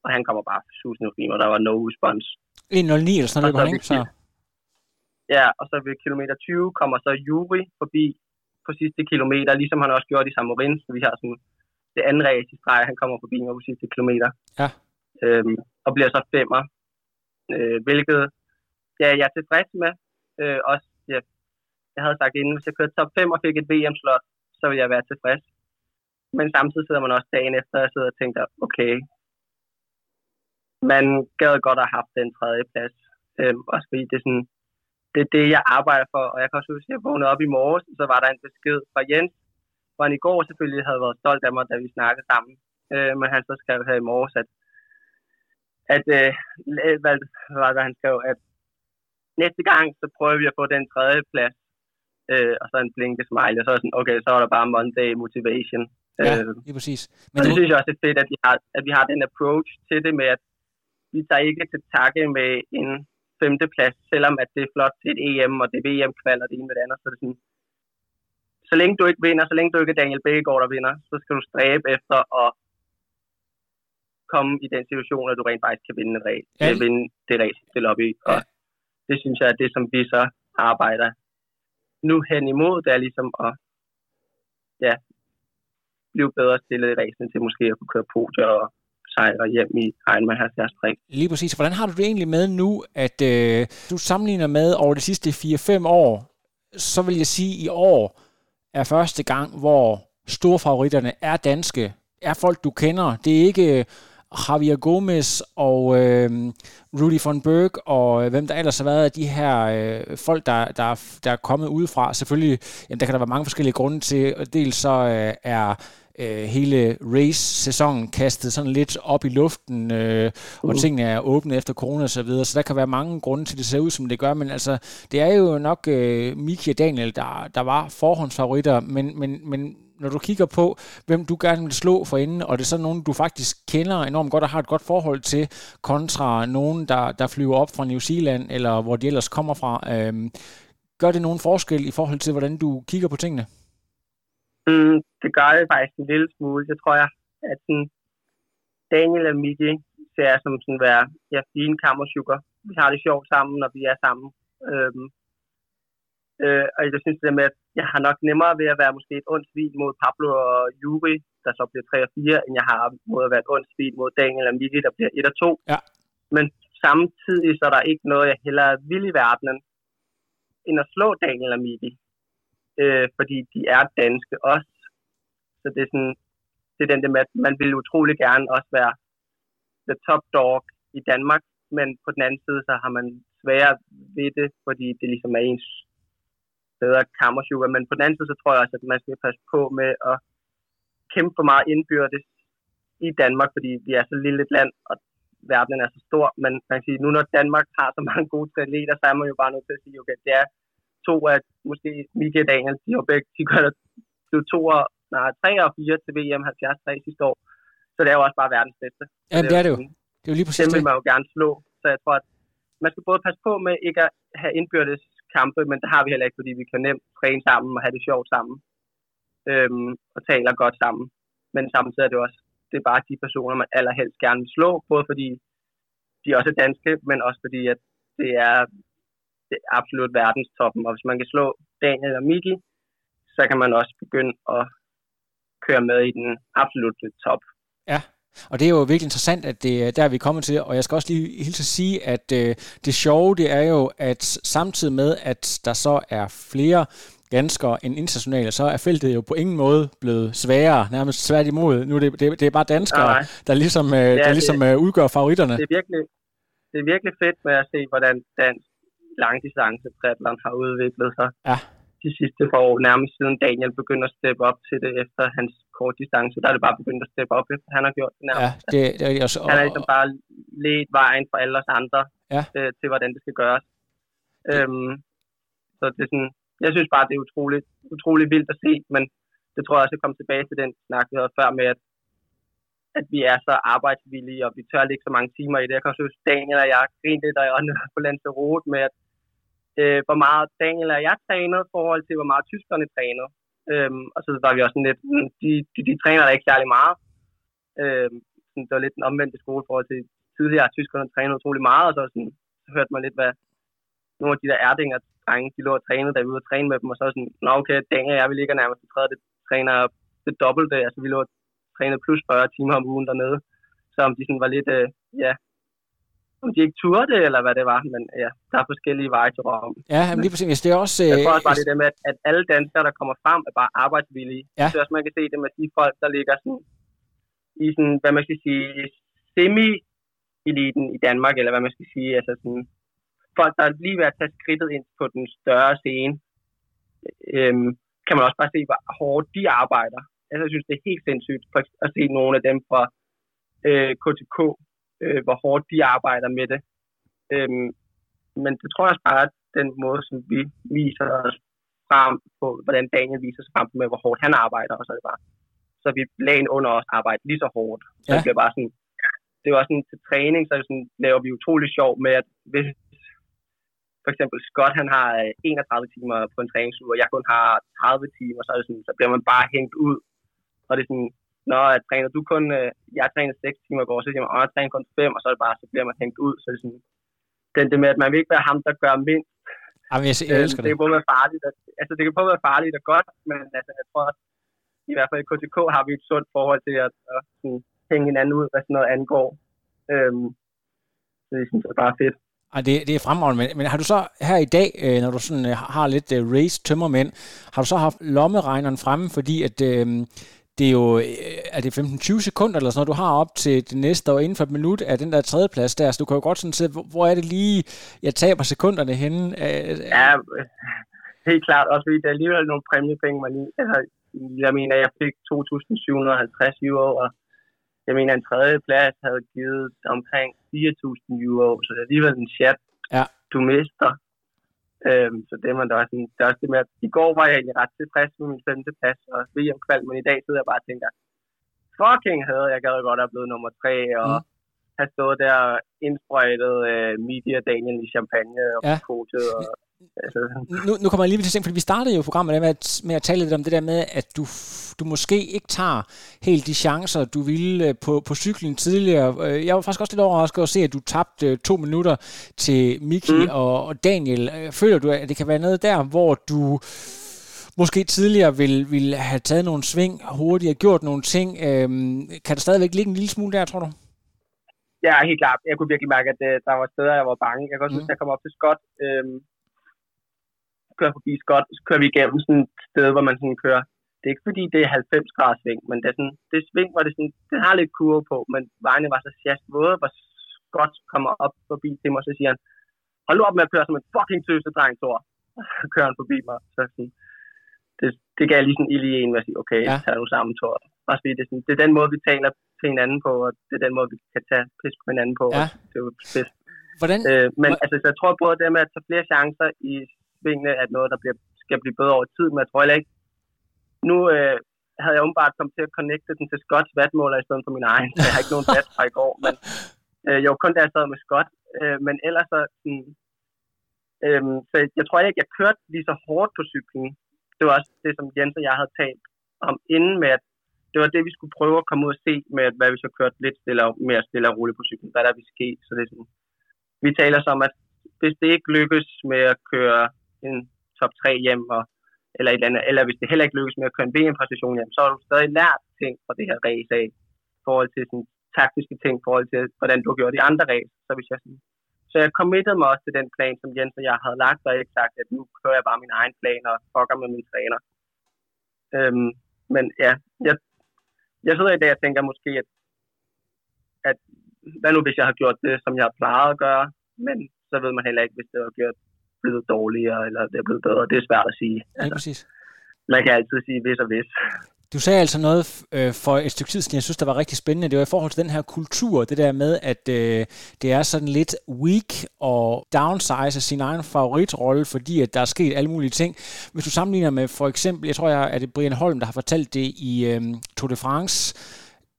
Og han kommer bare susende forbi mig. Der var no response. 1.09 eller sådan Og noget, ikke? Så, Ja, og så ved kilometer 20 kommer så Juri forbi på sidste kilometer, ligesom han også gjorde i Samorin, så vi har sådan det andet race i streg, han kommer forbi mig på sidste kilometer. Ja. Øhm, og bliver så femmer, øh, hvilket ja, jeg er tilfreds med. Øh, også, ja, jeg havde sagt inden, hvis jeg kørte top 5 og fik et VM-slot, så ville jeg være tilfreds. Men samtidig sidder man også dagen efter, og sidder og tænker, okay, man gad godt at have haft den tredje plads. Øhm, også fordi det er sådan, det er det, jeg arbejder for. Og jeg kan også huske, at jeg vågnede op i morges, og så var der en besked fra Jens, hvor han i går selvfølgelig havde været stolt af mig, da vi snakkede sammen. Øh, men han så skrev her i morges, at, at øh, hvad, var det, han skrev, at næste gang, så prøver vi at få den tredje plads. Øh, og så en blinke smile, og så er sådan, okay, så er der bare Monday motivation. ja, Øh, lige præcis. Men det du, synes jeg også er fedt, at vi, har, at vi har den approach til det med, at vi tager ikke til takke med en femteplads, selvom at det er flot til et EM, og det er VM-kval, og det ene med det andet. Så, er det sådan, så længe du ikke vinder, så længe du ikke er Daniel Bækgaard, der vinder, så skal du stræbe efter at komme i den situation, at du rent faktisk kan vinde en race. Ja. Vinde det race, op i. Og Ja. det synes jeg er det, som vi så arbejder nu hen imod, det er ligesom at ja, blive bedre stillet i racen til måske at kunne køre podier og sejre hjem i Ironman 70 lige præcis. Hvordan har du det egentlig med nu, at øh, du sammenligner med over de sidste 4-5 år, så vil jeg sige, at i år er første gang, hvor storfavoritterne er danske, er folk, du kender. Det er ikke øh, Javier Gomez og øh, Rudy von Berg og øh, hvem der ellers har været af de her øh, folk, der, der, er- der er kommet udefra. Selvfølgelig, jamen, der kan der være mange forskellige grunde til. Dels så øh, er øh, hele race-sæsonen kastet sådan lidt op i luften, øh, og tingene er åbne efter corona og så videre, så der kan være mange grunde til, at det ser ud, som det gør, men altså, det er jo nok øh, Miki og Daniel, der, der var forhåndsfavoritter, men, men, men når du kigger på, hvem du gerne vil slå for inden, og det er sådan nogen, du faktisk kender enormt godt og har et godt forhold til, kontra nogen, der, der flyver op fra New Zealand, eller hvor de ellers kommer fra, øh, gør det nogen forskel i forhold til, hvordan du kigger på tingene? Mm, det gør det faktisk en lille smule. Det tror jeg, at sådan, Daniel og Miki ser jeg som sådan være ja, fine kammersugar. Vi har det sjovt sammen, når vi er sammen. Øhm, øh, og jeg synes det med, at jeg har nok nemmere ved at være måske et ondt svin mod Pablo og Juri, der så bliver 3 og 4, end jeg har mod at være et ondt svin mod Daniel og Miki, der bliver 1 og 2. Ja. Men samtidig så er der ikke noget, jeg hellere vil i verdenen, end at slå Daniel og Miki. Øh, fordi de er danske også. Så det er sådan, det er den der med, at man vil utrolig gerne også være the top dog i Danmark, men på den anden side, så har man sværere ved det, fordi det ligesom er ens bedre kammersugar. Men på den anden side, så tror jeg også, at man skal passe på med at kæmpe for meget indbyrdes i Danmark, fordi vi er så lille et land, og verdenen er så stor. Men man kan sige, nu når Danmark har så mange gode atleter, så er man jo bare nødt til at sige, okay, det er to af, måske Michael og Daniel, de begge, de gør det to og, nej, tre og fire til VM 73 sidste år. Så det er jo også bare verdens bedste. Ja, det er det jo. Det er jo lige præcis Dem vil man jo gerne slå. Så jeg tror, at man skal både passe på med ikke at have indbyrdes kampe, men det har vi heller ikke, fordi vi kan nemt træne sammen og have det sjovt sammen. Øhm, og taler godt sammen. Men samtidig er det også, det er bare de personer, man allerhelst gerne vil slå, både fordi de også er danske, men også fordi, at det er absolut verdenstoppen. Og hvis man kan slå Daniel og Miki, så kan man også begynde at køre med i den absolutte top. Ja, og det er jo virkelig interessant, at det er der, vi kommer til. Og jeg skal også lige hilse at sige, at øh, det sjove, det er jo, at samtidig med, at der så er flere danskere end internationale, så er feltet jo på ingen måde blevet sværere, nærmest svært imod. Nu er det, det, det er bare danskere, Nej. der ligesom, øh, Ja, der det- ligesom øh, udgør favoritterne. Det er virkelig, det er virkelig fedt med at se, hvordan dansk langdistance triathlon har udviklet sig Ja. de sidste par år. Nærmest siden Daniel begyndte at steppe op til det efter hans kort distance, der er det bare begyndt at steppe op, efter han har gjort det Ja, nærmest. det, det er også, og, Han har ligesom bare ledt vejen for alle os andre Ja. øh, til, hvordan det skal gøres. Øhm, så det er sådan, jeg synes bare, det er utroligt, utroligt vildt at se, men det tror jeg også, at komme tilbage til den snak, vi havde før med, at, at vi er så arbejdsvillige, og vi tør lægge så mange timer i det. Jeg kan også huske, Daniel og jeg grinede lidt der på Lanzarote med, at øh, hvor meget Daniel og jeg trænede i forhold til, hvor meget tyskerne trænede. Øhm, og så var vi også sådan lidt, de, de, de træner da ikke særlig meget. Øhm, sådan, det var lidt en omvendt skole i forhold til tidligere, at tyskerne trænede utrolig meget, og så, sådan, så hørte man lidt, hvad nogle af de der erdinger drenge, de lå og trænede, da vi var ude og træne med dem, og så var sådan, nå okay, Daniel og jeg, vi ligger nærmest til tredje, det træner det dobbelte, altså vi lå og trænede plus 40 timer om ugen dernede, så om de sådan var lidt, øh, ja, om de ikke turde eller hvad det var, men ja, der er forskellige veje til Rom. ja, men lige præcis. Det er også... Jeg øh, tror også bare det der med, at, at alle danskere, der kommer frem, er bare arbejdsvillige. Ja. Synes også, man kan se det med de folk, der ligger sådan, i sådan, hvad man skal sige, semi-eliten i Danmark, eller hvad man skal sige, altså sådan, folk, der er lige ved at tage skridtet ind på den større scene, øhm, kan man også bare se, hvor hårdt de arbejder. Altså, jeg synes, det er helt sindssygt at se nogle af dem fra øh, KTK, øh, hvor hårdt de arbejder med det. Øhm, men det tror jeg også bare, at den måde, som vi viser os frem på, hvordan Daniel viser sig frem med, hvor hårdt han arbejder, og så er det bare, så vi lagen under os arbejder lige så hårdt. Så Ja. det bliver bare sådan, det var sådan til træning, så er sådan, laver vi utrolig sjov med, at hvis for eksempel Scott, han har øh, 31 timer på en træningsuge, og jeg kun har 30 timer, så, er det sådan, så bliver man bare hængt ud. Og det er sådan, når jeg træner du kun, øh, jeg træner 6 timer i går, så siger man, jeg træner kun 5, og så er det bare, så bliver man hængt ud. Så det er sådan, den det med, at man vil ikke være ham, der gør mindst. Jamen, jeg, jeg Øh, elsker det det. kan både være farligt, og, altså det kan både være farligt og godt, men altså, jeg tror også, i hvert fald i KTK har vi et sundt forhold til at, at sådan, hænge hinanden ud, hvad sådan noget angår. Øhm, så det synes jeg er bare fedt. Ej, det, det er fremragende, men, men har du så her i dag, øh, når du sådan øh, har lidt øh, race tømmermænd, har du så haft lommeregneren fremme, fordi at øh, det er jo, øh, er det 15-20 sekunder eller sådan noget, du har op til det næste, og inden for et minut af den der tredjeplads der, så du kan jo godt sådan se, hvor, er det lige, jeg taber sekunderne henne? Øh, Ja, øh, helt klart. Også fordi der er alligevel nogle præmiepenge, man lige... Altså, jeg mener, jeg fik 2.750 euro, og jeg mener, en tredje plads havde givet omkring 4.000 euro, så det er alligevel en chat, Ja. du mister. Øhm, så det er man da også, det er også det med, at i går var jeg egentlig ret tilfreds med min femte plads og VM kval, men i dag sidder jeg bare og tænker, fucking havde jeg gad godt at blive nummer tre, og Mm. have stået der og indsprøjtet øh, Media Daniel i champagne og Ja. coachet, og altså, nu, nu kommer jeg lige til at tænke, fordi vi startede jo programmet med at, med at tale lidt om det der med, at du, du måske ikke tager helt de chancer, du ville øh, på, på cyklen tidligere. Øh, Jeg var faktisk også lidt overrasket at se, at du tabte øh, to minutter til Miki mm. Og, og Daniel. Føler du, at det kan være noget der, hvor du måske tidligere ville, ville have taget nogle sving hurtigere, gjort nogle ting? Øhm, kan der stadigvæk ligge en lille smule der, tror du? Ja, helt klart. Jeg kunne virkelig mærke, at der var steder, jeg var bange. Jeg kan også Mm. huske, at jeg kom op til Scott. Øhm, kører forbi Scott, så kører vi igennem sådan et sted, hvor man sådan kører. Det er ikke fordi, det er 90 grader sving, men det er sådan, det er sving, hvor det, sådan, det har lidt kurve på, men vejene var så sjast våde, hvor Scott kommer op forbi til mig, så siger han, hold nu op med at køre som en fucking tøse dreng, Thor. Så kører han forbi mig. Så sådan, det, det gav lige sådan ild i en, hvor jeg siger, okay, Ja. tag nu sammen, Thor. Også fordi det er, sådan, det er den måde, vi taler til hinanden på, og det er den måde, vi kan tage pis på hinanden på. Ja. Og det er jo bedst. Hvordan, Øh, men Hvor- altså, så jeg tror både det med at tage flere chancer i svingene, at noget, der bliver, skal blive bedre over tid, men jeg tror heller ikke, nu øh, havde jeg umiddelbart kommet til at connecte den til Scotts vatmåler i stedet for min egen, så jeg har ikke nogen vat fra i går, men øh, jo kun da jeg sad med Scott, øh, men ellers så, sådan, øh, så jeg tror ikke, jeg kørte lige så hårdt på cyklen. Det var også det, som Jens og jeg havde talt om inden med, at det var det, vi skulle prøve at komme ud og se med, at hvad vi så kørte lidt stille og, mere stille og roligt på cyklen, hvad der vil ske. Så det er sådan, vi taler så om, at hvis det ikke lykkes med at køre en top 3 hjem, og, eller, et eller, andet, eller hvis det heller ikke lykkes med at køre en VM-præstation hjem, så har du stadig lært ting fra det her race af, i forhold til sådan, taktiske ting, i forhold til, hvordan du har gjort i andre race. Så, hvis jeg sådan, så jeg committede mig også til den plan, som Jens og jeg havde lagt, og ikke sagt, at nu kører jeg bare min egen plan og fucker med min træner. Øhm, men ja, jeg, jeg sidder i dag og tænker måske, at, at hvad nu hvis jeg har gjort det, som jeg har plejet at gøre, men så ved man heller ikke, hvis det var gjort blevet dårligere, eller det er blevet bedre. Det er svært at sige. ja, præcis. Man kan altid sige hvis og hvis. Du sagde altså noget øh, for et stykke tid siden, jeg synes, der var rigtig spændende. Det var i forhold til den her kultur, det der med, at øh, det er sådan lidt weak og downsize sin egen favoritrolle, fordi at der er sket alle mulige ting. Hvis du sammenligner med for eksempel, jeg tror, jeg, er det Brian Holm, der har fortalt det i øh, Tour de France,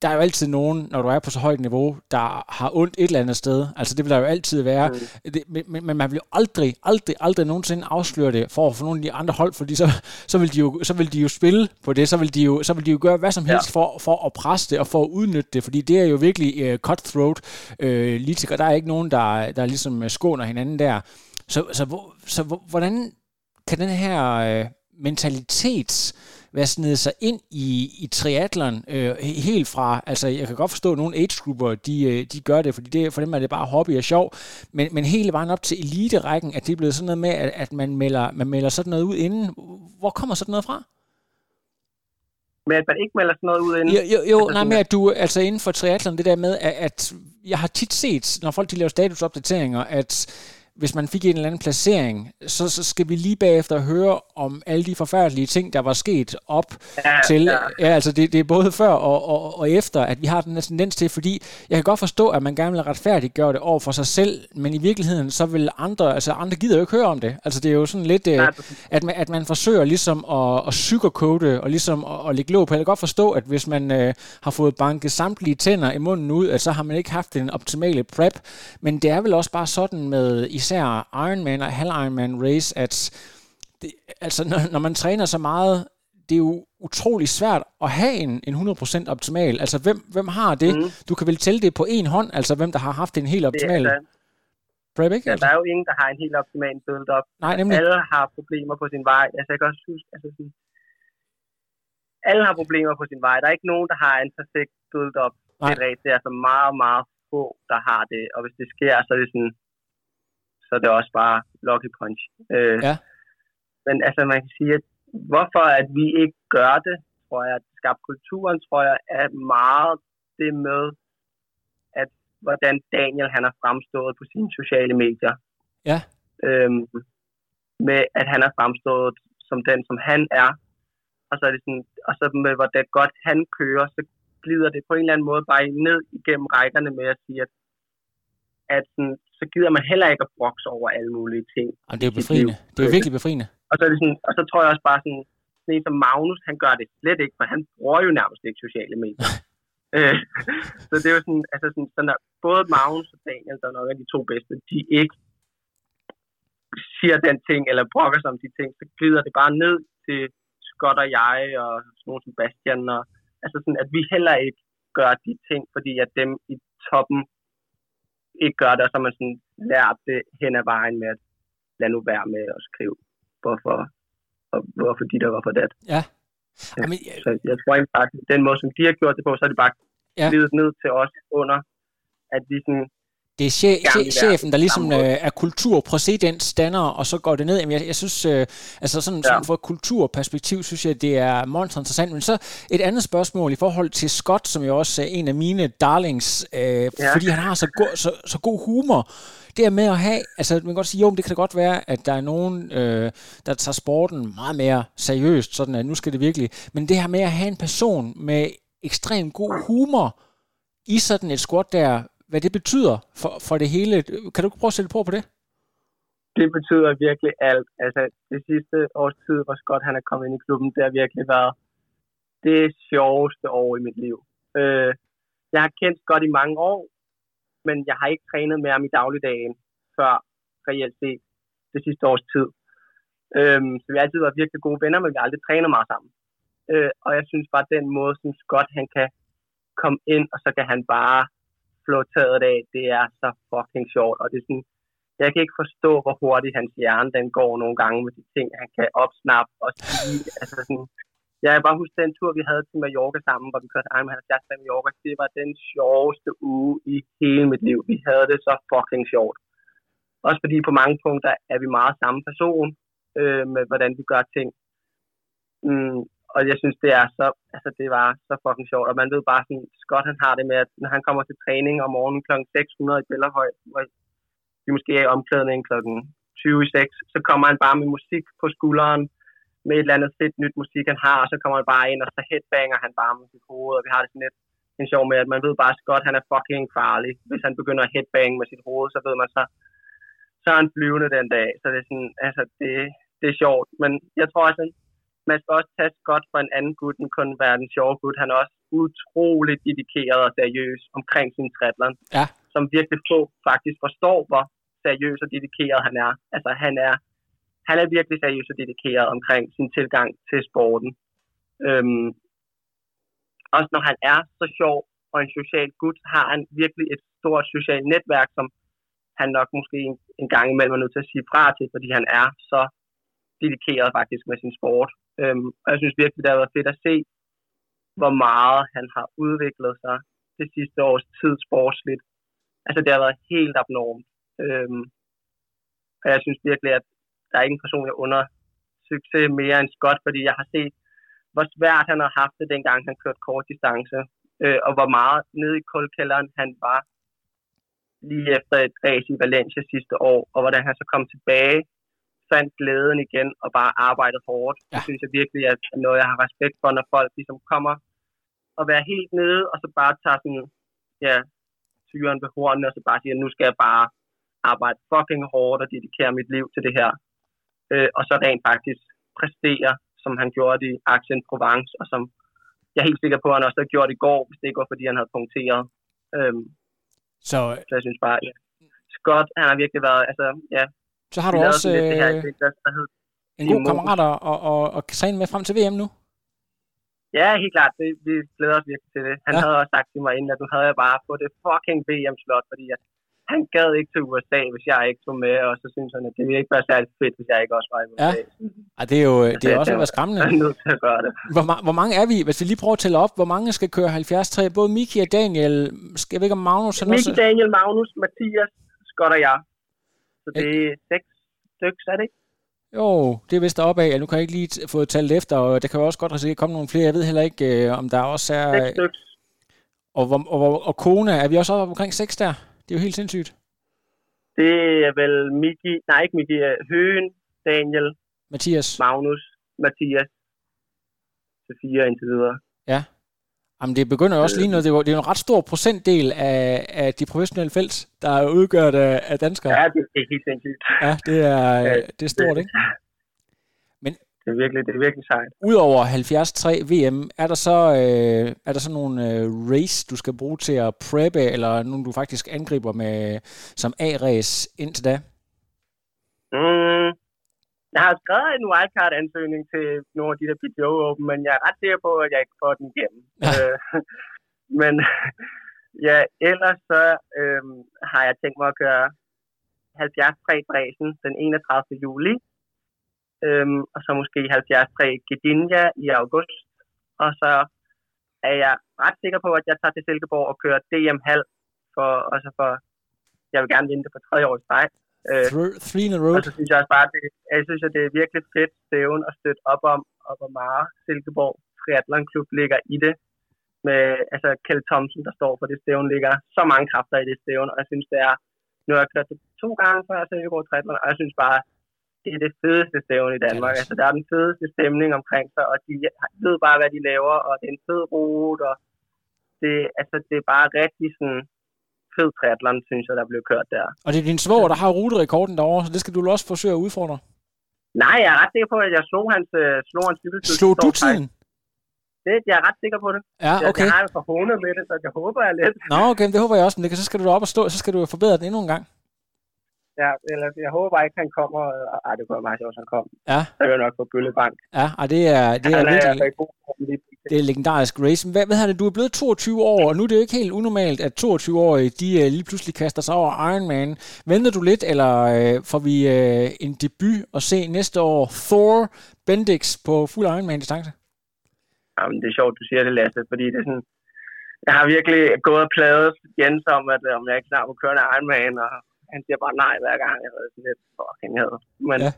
der er jo altid nogen, når du er på så højt niveau, der har ondt et eller andet sted. Altså det vil der jo altid være. Mm. Det, men, men, man vil jo aldrig, aldrig, aldrig nogensinde afsløre det for at få nogle af de andre hold, fordi så, så, vil de jo, så vil de jo spille på det. Så vil de jo, så vil de jo gøre hvad som helst ja. for, for at presse det og for at udnytte det, fordi det er jo virkelig uh, cutthroat. Uh, lige til, der er ikke nogen, der, der ligesom øh, skåner hinanden der. Så, så, hvor, så hvor, hvordan kan den her øh, mentalitet være snedet sig ind i, i triathlon øh, helt fra, altså jeg kan godt forstå, at nogle age-grupper, de, øh, de gør det, fordi det, for dem er det bare hobby og sjov, men, men hele vejen op til elite-rækken, at det er blevet sådan noget med, at, at man, melder, man melder sådan noget ud inden. Hvor kommer sådan noget fra? Men at man ikke melder sådan noget ud inden. Jo, jo, jo Altså, nej, med at- at du, altså inden for triathlon, det der med, at, at jeg har tit set, når folk de laver statusopdateringer, at hvis man fik en eller anden placering, så, så skal vi lige bagefter høre om alle de forfærdelige ting, der var sket op Ja, til, ja. ja, altså det, det er både før og, og, og efter, at vi har den her tendens til, fordi jeg kan godt forstå, at man gerne vil retfærdiggøre det over for sig selv, men i virkeligheden, så vil andre, altså andre gider jo ikke høre om det. Altså det er jo sådan lidt, øh, præcis. at, man, at man forsøger ligesom at, at sugarcoate og ligesom at, at lægge låg på. Jeg kan godt forstå, at hvis man øh, har fået banket samtlige tænder i munden ud, at så har man ikke haft den optimale prep, men det er vel også bare sådan med især Ironman og halv Ironman race, at det, altså når, når man træner så meget, det er jo utrolig svært at have en, en 100% optimal. Altså hvem, hvem har det? Mm. Du kan vel tælle det på en hånd, altså hvem der har haft en helt optimal altså, prep, ikke? ja, Altså? der er jo ingen, der har en helt optimal build-up. Nej, nemlig. Alle har problemer på sin vej. Altså, jeg kan også huske, altså sådan, alle har problemer på sin vej. Der er ikke nogen, der har en perfekt build-up. Det er. Det er altså meget, meget få, der har det. Og hvis det sker, så er det sådan, så er det også bare lucky punch. Øh, Ja. Men altså, man kan sige, at hvorfor at vi ikke gør det, tror jeg, at skabt kulturen, tror jeg, er meget det med, at hvordan Daniel han har fremstået på sine sociale medier. Ja. Øhm, med at han er fremstået som den, som han er. Og så er det sådan, og så med hvordan godt han kører, så glider det på en eller anden måde bare ned igennem rækkerne med at sige, at, at sådan, så gider man heller ikke at brokse over alle mulige ting. Jamen, det er jo befriende. Det er jo virkelig befriende. Og så, er det sådan, og så tror jeg også bare sådan, sådan en som Magnus, han gør det slet ikke, for han bruger jo nærmest ikke sociale medier. øh, så det er jo sådan, altså sådan, sådan at både Magnus og Daniel, der er nok er de to bedste, de ikke siger den ting, eller brokker sig om de ting, så glider det bare ned til Scott og jeg, og sådan nogle som Bastian, og altså sådan, at vi heller ikke gør de ting, fordi at dem i toppen ikke gør det, og så har man sådan lært det hen ad vejen med at lade nu være med at skrive, hvorfor, og hvorfor de der var for dat. Ja. Jamen, jeg, Så jeg tror egentlig bare, den måde, som de har gjort det på, så er det bare Ja. ned til os under, at vi sådan, det er che- che- chefen, der ligesom øh, er kulturpræcedensdanner, og så går det ned. Jamen, jeg, jeg synes, øh, altså sådan, Ja. sådan fra et kulturperspektiv, synes jeg, det er monster interessant. Men så et andet spørgsmål i forhold til Scott, som jo også er en af mine darlings, øh, ja. fordi han har så, go- så, så god humor. Det er med at have, altså man kan godt sige, jo, men det kan da godt være, at der er nogen, øh, der tager sporten meget mere seriøst, sådan at nu skal det virkelig, men det her med at have en person med ekstremt god humor i sådan et squat der, hvad det betyder for, for det hele. Kan du prøve at sætte på på det? Det betyder virkelig alt. Altså, det sidste års tid, hvor Scott han er kommet ind i klubben, det har virkelig været det sjoveste år i mit liv. Øh, jeg har kendt Scott i mange år, men jeg har ikke trænet med ham i dagligdagen før reelt set det sidste års tid. Øhm, så vi har altid været virkelig gode venner, men vi har aldrig trænet meget sammen. Øh, og jeg synes bare, at den måde, som Scott han kan komme ind, og så kan han bare flå taget af, det er så fucking sjovt. Og det er sådan, jeg kan ikke forstå, hvor hurtigt hans hjerne den går nogle gange med de ting, han kan opsnappe og sige. altså sådan, jeg kan bare huske den tur, vi havde til Mallorca sammen, hvor vi kørte Ironman 70 til Mallorca. Det var den sjoveste uge i hele mit liv. Vi havde det så fucking sjovt. Også fordi på mange punkter er vi meget samme person øh, med, hvordan vi gør ting. Mm, og jeg synes, det er så, altså det var så fucking sjovt. Og man ved bare sådan, Scott han har det med, at når han kommer til træning om morgenen kl. 600 i Bellerhøj, hvor vi måske er i omklædning kl. 20.06, så kommer han bare med musik på skulderen, med et eller andet fedt nyt musik, han har, og så kommer han bare ind, og så headbanger han bare med sit hoved, og vi har det sådan lidt en sjov med, at man ved bare, at Scott han er fucking farlig. Hvis han begynder at headbange med sit hoved, så ved man så, så er han flyvende den dag. Så det er sådan, altså det, det er sjovt. Men jeg tror også, man skal også tage Scott for en anden gut end kun være den sjove gut. Han er også utroligt dedikeret og seriøs omkring sin triathlon. Ja. Som virkelig få faktisk forstår, hvor seriøs og dedikeret han er. Altså han er, han er virkelig seriøs og dedikeret omkring sin tilgang til sporten. Øhm, også når han er så sjov og en social gut, har han virkelig et stort socialt netværk, som han nok måske en, en gang imellem er nødt til at sige fra til, fordi han er så dedikeret faktisk med sin sport. Øhm, og jeg synes virkelig, det har været fedt at se, hvor meget han har udviklet sig det sidste års tid sportsligt. Altså det har været helt abnormt. Øhm, og jeg synes virkelig, at der er ingen person, jeg under succes mere end Scott, fordi jeg har set, hvor svært han har haft det, dengang han kørte kort distance, øh, og hvor meget nede i koldkælderen han var lige efter et race i Valencia sidste år, og hvordan han så kom tilbage, fandt glæden igen og bare arbejdede hårdt. Ja. Det synes jeg virkelig er noget, jeg har respekt for, når folk ligesom kommer og være helt nede, og så bare tager sådan, ja, tyren ved hornene, og så bare siger, nu skal jeg bare arbejde fucking hårdt og dedikere mit liv til det her. Øh, og så rent faktisk præstere, som han gjorde i Action Provence, og som jeg er helt sikker på, at han også har gjort i går, hvis det ikke var, fordi han havde punkteret. Øhm, så, så jeg synes bare, ja. Scott, han har virkelig været, altså, ja. Så har du også øh, det her, det, der, der hed, en god kammerat og, og, og, træne med frem til VM nu? Ja, helt klart. Det, vi glæder os virkelig til det. Han ja. havde også sagt til mig inden, at nu havde jeg bare fået det fucking VM-slot, fordi at han gad ikke til USA, hvis jeg ikke tog med, og så synes han, at det ville ikke være særlig fedt, hvis jeg ikke også var i USA. Ja, ja det er jo det er også været skræmmende. Jeg er nødt til at gøre det. Hvor, hvor mange er vi? Hvis vi lige prøver at tælle op, hvor mange skal køre 73? Både Miki og Daniel, skal jeg ikke om Magnus? Miki, også... Daniel, Magnus, Mathias, Scott og jeg. Så det er seks stykker, er det ikke? Jo, det er vist deroppe af. Nu kan jeg ikke lige få talt efter, og der kan jo også godt risikere komme nogle flere. Jeg ved heller ikke, øh, om der også er... Seks stykker. Og, og, og, og Kona, er vi også oppe omkring seks der? Det er jo helt sindssygt. Det er vel Miki, nej ikke Miki, øh, Høen, Daniel, Mathias, Magnus, Mathias, til fire indtil videre. Ja. Jamen, det begynder jo også lige noget. Det er, det er en ret stor procentdel af, af de professionelle felt, der er udgjort af, af danskere. Ja, det er helt sindssygt. Ja, det er, det er stort, ikke? det er virkelig, det er virkelig sejt. Udover 73 VM, er der så, øh, er der så nogle øh, race, du skal bruge til at preppe, eller nogle, du faktisk angriber med som A-race indtil da? Mm, jeg har skrevet en wildcard-ansøgning til nogle af de der PTO Open, men jeg er ret sikker på, at jeg ikke får den igennem. Ja. Øh, men ja, ellers så øh, har jeg tænkt mig at køre 73 bræsen den 31. juli øhm, og så måske 73 Gdynia i august. Og så er jeg ret sikker på, at jeg tager til Silkeborg og kører DM halv, for, altså for, jeg vil gerne vinde det for tredje år i streg. Øh, three in a row. Og så synes jeg også bare, det, jeg synes, at det er virkelig fedt stævn at støtte op om, og hvor meget Silkeborg Triathlon Klub ligger i det. Med altså Kjell Thomsen, der står for det stævn, ligger så mange kræfter i det stævn, og jeg synes, det er, nu har jeg kørt det to gange før Silkeborg Triathlon, og jeg synes bare, det er det fedeste stævne i Danmark. Altså, der er den fedeste stemning omkring sig, og de ved bare, hvad de laver, og det er en fed rute, og det, altså, det er bare rigtig sådan fed triathlon, synes jeg, der blev kørt der. Og det er din svoger, der har ruterekorden derovre, så det skal du også forsøge at udfordre. Nej, jeg er ret sikker på, at jeg slog hans, øh, slog hans cykeltid. Slog du tiden? Det, jeg er ret sikker på det. Ja, Jeg, okay. jeg har jo forhånet med det, så jeg håber jeg lidt. Nå, okay, det håber jeg også, men det så skal du op og stå, så skal du forbedre den endnu en gang. Ja, eller, jeg håber ikke, han kommer. og- Ej, det kunne være meget sjovt, hvis han kom. Ja, Så vil jeg nok få bøllebank. ja, og det er, det er han er virkelig... god. Det er legendarisk racing. Hvad, hvad det? Du er blevet 22 år, og nu er det jo ikke helt unormalt, at 22-årige de uh, lige pludselig kaster sig over Ironman. Venter du lidt, eller uh, får vi uh, en debut og se næste år Thor Bendix på fuld Ironman-distance? Jamen, det er sjovt, du siger det, Lasse, fordi det er sådan... Jeg har virkelig gået og pladet Jens om, at øh, om jeg ikke snart må køre en Ironman, og han siger bare nej hver gang. Jeg havde sådan lidt fucking had. Men Ja.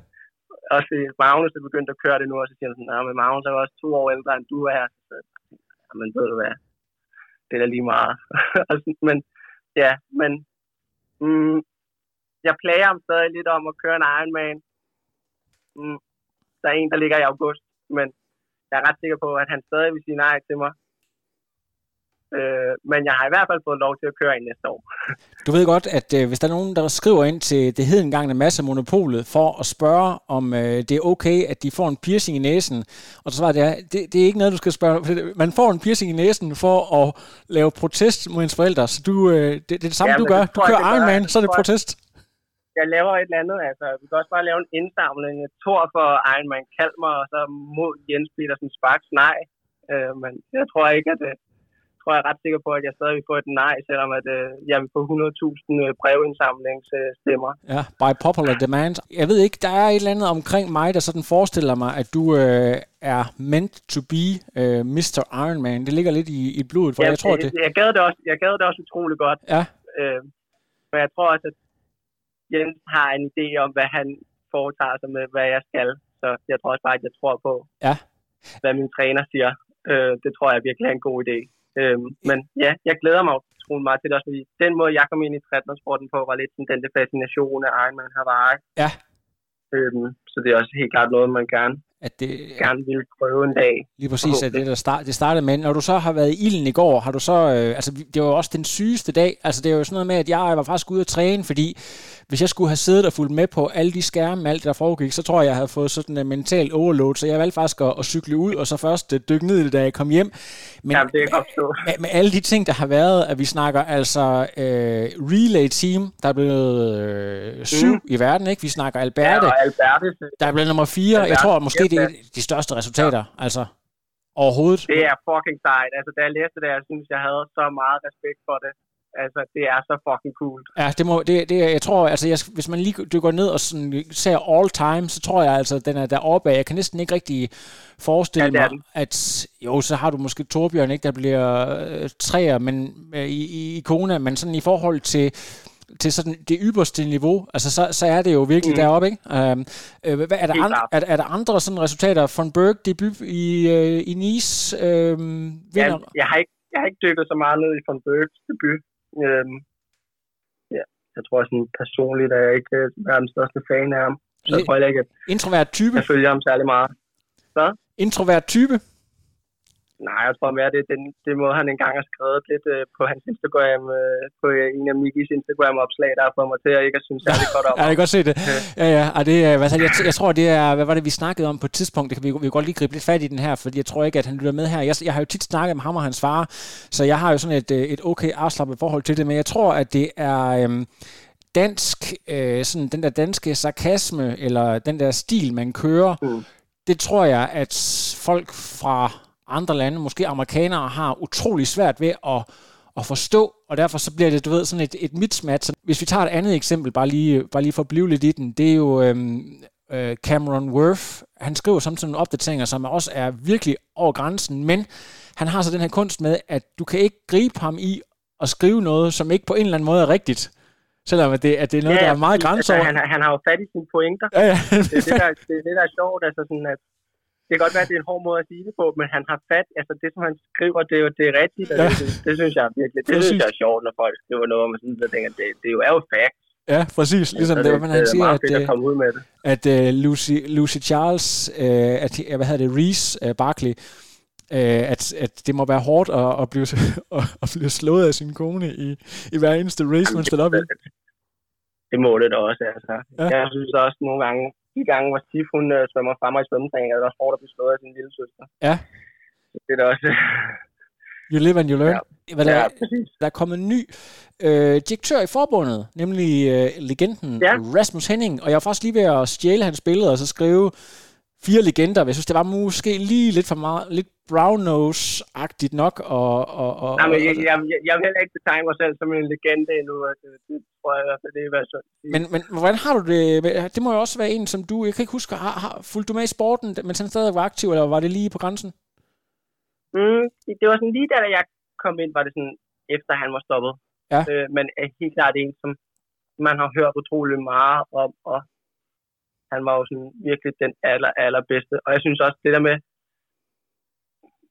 også Magnus er begyndt at køre det nu, og så siger han sådan, nej, men Magnus er også to år ældre, end du er. Så, men ved du hvad, det er da lige meget. Men ja, men mm, jeg plager ham stadig lidt om at køre en Ironman. Mm, der er en, der ligger i august, men jeg er ret sikker på, at han stadig vil sige nej til mig. Øh, men jeg har i hvert fald fået lov til at køre ind næste år. Du ved godt, at øh, hvis der er nogen, der skriver ind til det hedengangne masse monopolet for at spørge, om øh, det er okay, at de får en piercing i næsen, og så svarer det er, det, det er ikke noget, du skal spørge. Man får en piercing i næsen for at lave protest mod ens forældre, så du, øh, det, det er det samme, Ja, du gør. Du kører det gør. Ironman, så er det protest. Jeg laver et eller andet, altså vi kan også bare lave en indsamling, et tor for Ironman Kalmar, og så mod Jens Petersen Sparks nej. Øh, men jeg tror ikke, at det tror jeg er ret sikker på, at jeg stadig vil få et nej, selvom at, øh, jeg vil få 100.000 brevindsamlingsstemmer. Ja, by popular demand. Jeg ved ikke, der er et eller andet omkring mig, der sådan forestiller mig, at du øh, er meant to be øh, Mr. Ironman. Det ligger lidt i, i blodet, for jeg tror, det... jeg, gad det også, jeg gad det også utrolig godt. Ja, Øh, men jeg tror også, at Jens har en idé om, hvad han foretager sig med, hvad jeg skal. Så jeg tror også bare, at jeg tror på, Ja. hvad min træner siger. Øh, det tror jeg virkelig er en god idé. Øh, men ja, jeg glæder mig utrolig meget til det også, fordi den måde, jeg kom ind i triathlonsporten på, var lidt sådan den der fascination af Ironman Hawaii. Ja. Øhm, så det er også helt klart noget, man gerne, at det, gerne vil prøve en dag. Lige præcis, at det, der start, det startede med. Når du så har været i ilden i går, har du så, øh, altså det var også den sygeste dag, altså det er jo sådan noget med, at jeg var faktisk ude at træne, fordi hvis jeg skulle have siddet og fulgt med på alle de skærme, alt det der foregik, så tror jeg, jeg havde fået sådan en mental overload, så jeg valgte faktisk at, at cykle ud, og så først øh, dykke ned i det, da jeg kom hjem. Men Jamen, det jeg forstå. med, med alle de ting, der har været, at vi snakker altså øh, relay team, der er blevet øh, syv mm. i verden, ikke? Vi snakker Ja, Alberte, og Albertes, der er blevet nummer fire. Jeg Alberte, tror måske, det er ja. de største resultater, altså overhovedet. det er fucking sejt. Altså, da jeg læste det, jeg synes, jeg havde så meget respekt for det. Altså, det er så fucking cool. Ja, det må, det, det, jeg tror, altså, jeg, hvis man lige dykker ned og sådan, ser all time, så tror jeg altså, den er deroppe af. Jeg kan næsten ikke rigtig forestille Ja, mig, at jo, så har du måske Torbjørn, ikke, der bliver øh, træer, men øh, i, i, i Kona, men sådan i forhold til til sådan det ypperste niveau, altså så, så er det jo virkelig mm. Deroppe, ikke? Øhm, øh, hvad, er, der andre, er, er der andre sådan resultater? Von Berg debut i, øh, i Nice, øh, vinder, Jeg, jeg, har ikke, jeg har ikke dykket så meget ned i von Bergs debut. Øhm, ja, jeg tror sådan personligt, at jeg ikke øh, er den største fan af ham. Så jeg tror ikke, at introvert type, jeg følger ham særlig meget. introvert type, Nej, jeg tror mere, det den, det måde, han engang har skrevet lidt øh, på hans Instagram, øh, på øh, en af Mikis Instagram-opslag, der har fået mig til at ikke at synes særlig godt om Ja, jeg kan godt se det. Ja, ja. Og det, er- hvad, så, jeg, jeg, tror, det er, hvad var det, vi snakkede om på et tidspunkt? Det kan vi, vi kan godt lige gribe lidt fat i den her, fordi jeg tror ikke, at han lytter med her. Jeg, jeg har jo tit snakket med ham og hans far, så jeg har jo sådan et, øh, et okay afslappet forhold til det, men jeg tror, at det er... Øhm, dansk, øh, sådan den der danske sarkasme, eller den der stil, man kører, Mm. det tror jeg, at folk fra andre lande, måske amerikanere, har utrolig svært ved at, at forstå, og derfor så bliver det, du ved, sådan et, et mismatch. Hvis vi tager et andet eksempel, bare lige, bare lige for at blive lidt i den, det er jo øhm, øh, Cameron Worth. Han skriver samtidig nogle opdateringer, som også er virkelig over grænsen, men han har så den her kunst med, at du kan ikke gribe ham i at skrive noget, som ikke på en eller anden måde er rigtigt. Selvom at det, at det er noget, ja, der er meget grænseover. Altså, han, har- han har jo fat i sine pointer. Ja, ja. Det er det, der, det, er det, der er sjovt. Altså sådan, at det kan godt være, at det er en hård måde at sige det på, men han har fat, altså det, som han skriver, det er jo det er rigtigt, og Ja. det, det, det, synes jeg virkelig, det, Det er synes jeg er sjovt, når folk skriver noget, og man sådan, så tænker, det, det er jo, er jo facts. Ja, præcis. Ligesom Så det, det, han siger, at, at øh, ud med det. at uh, Lucy, Lucy Charles, uh, at, ja, hvad hedder det, Reese uh, Barkley, uh, at, at det må være hårdt at, at, blive, at, at blive slået af sin kone i, i hver eneste race, man stiller op i. Det må det da også, altså. Ja. Ja. Jeg synes også nogle gange, de gange, hvor Stif, hun øh, svømmer frem i svømmetræning, er det også hårdt at blive slået af sin lille søster. Ja. Det er da også... You live and you learn. Ja. Hvad der, ja, præcis. der er kommet en ny øh, direktør i forbundet, nemlig øh, legenden ja. Rasmus Henning, og jeg var faktisk lige ved at stjæle hans billede og så skrive fire legender. Jeg synes, det var måske lige lidt for meget, lidt brown nose-agtigt nok. Og, og, og, Nej, men jeg, jeg, jeg, vil heller ikke betegne mig selv som en legende endnu. Altså, det tror jeg i hvert fald, det er hvad sådan. men, men hvordan har du det? Det må jo også være en, som du, jeg kan ikke huske, har, har, fulgte du med i sporten, mens han stadig var aktiv, eller var det lige på grænsen? Mm, det, det var sådan lige da jeg kom ind, var det sådan, efter han var stoppet. Ja. Øh, men er helt klart en, som man har hørt utrolig meget om, og han var jo sådan virkelig den aller, allerbedste. Og jeg synes også, det der med,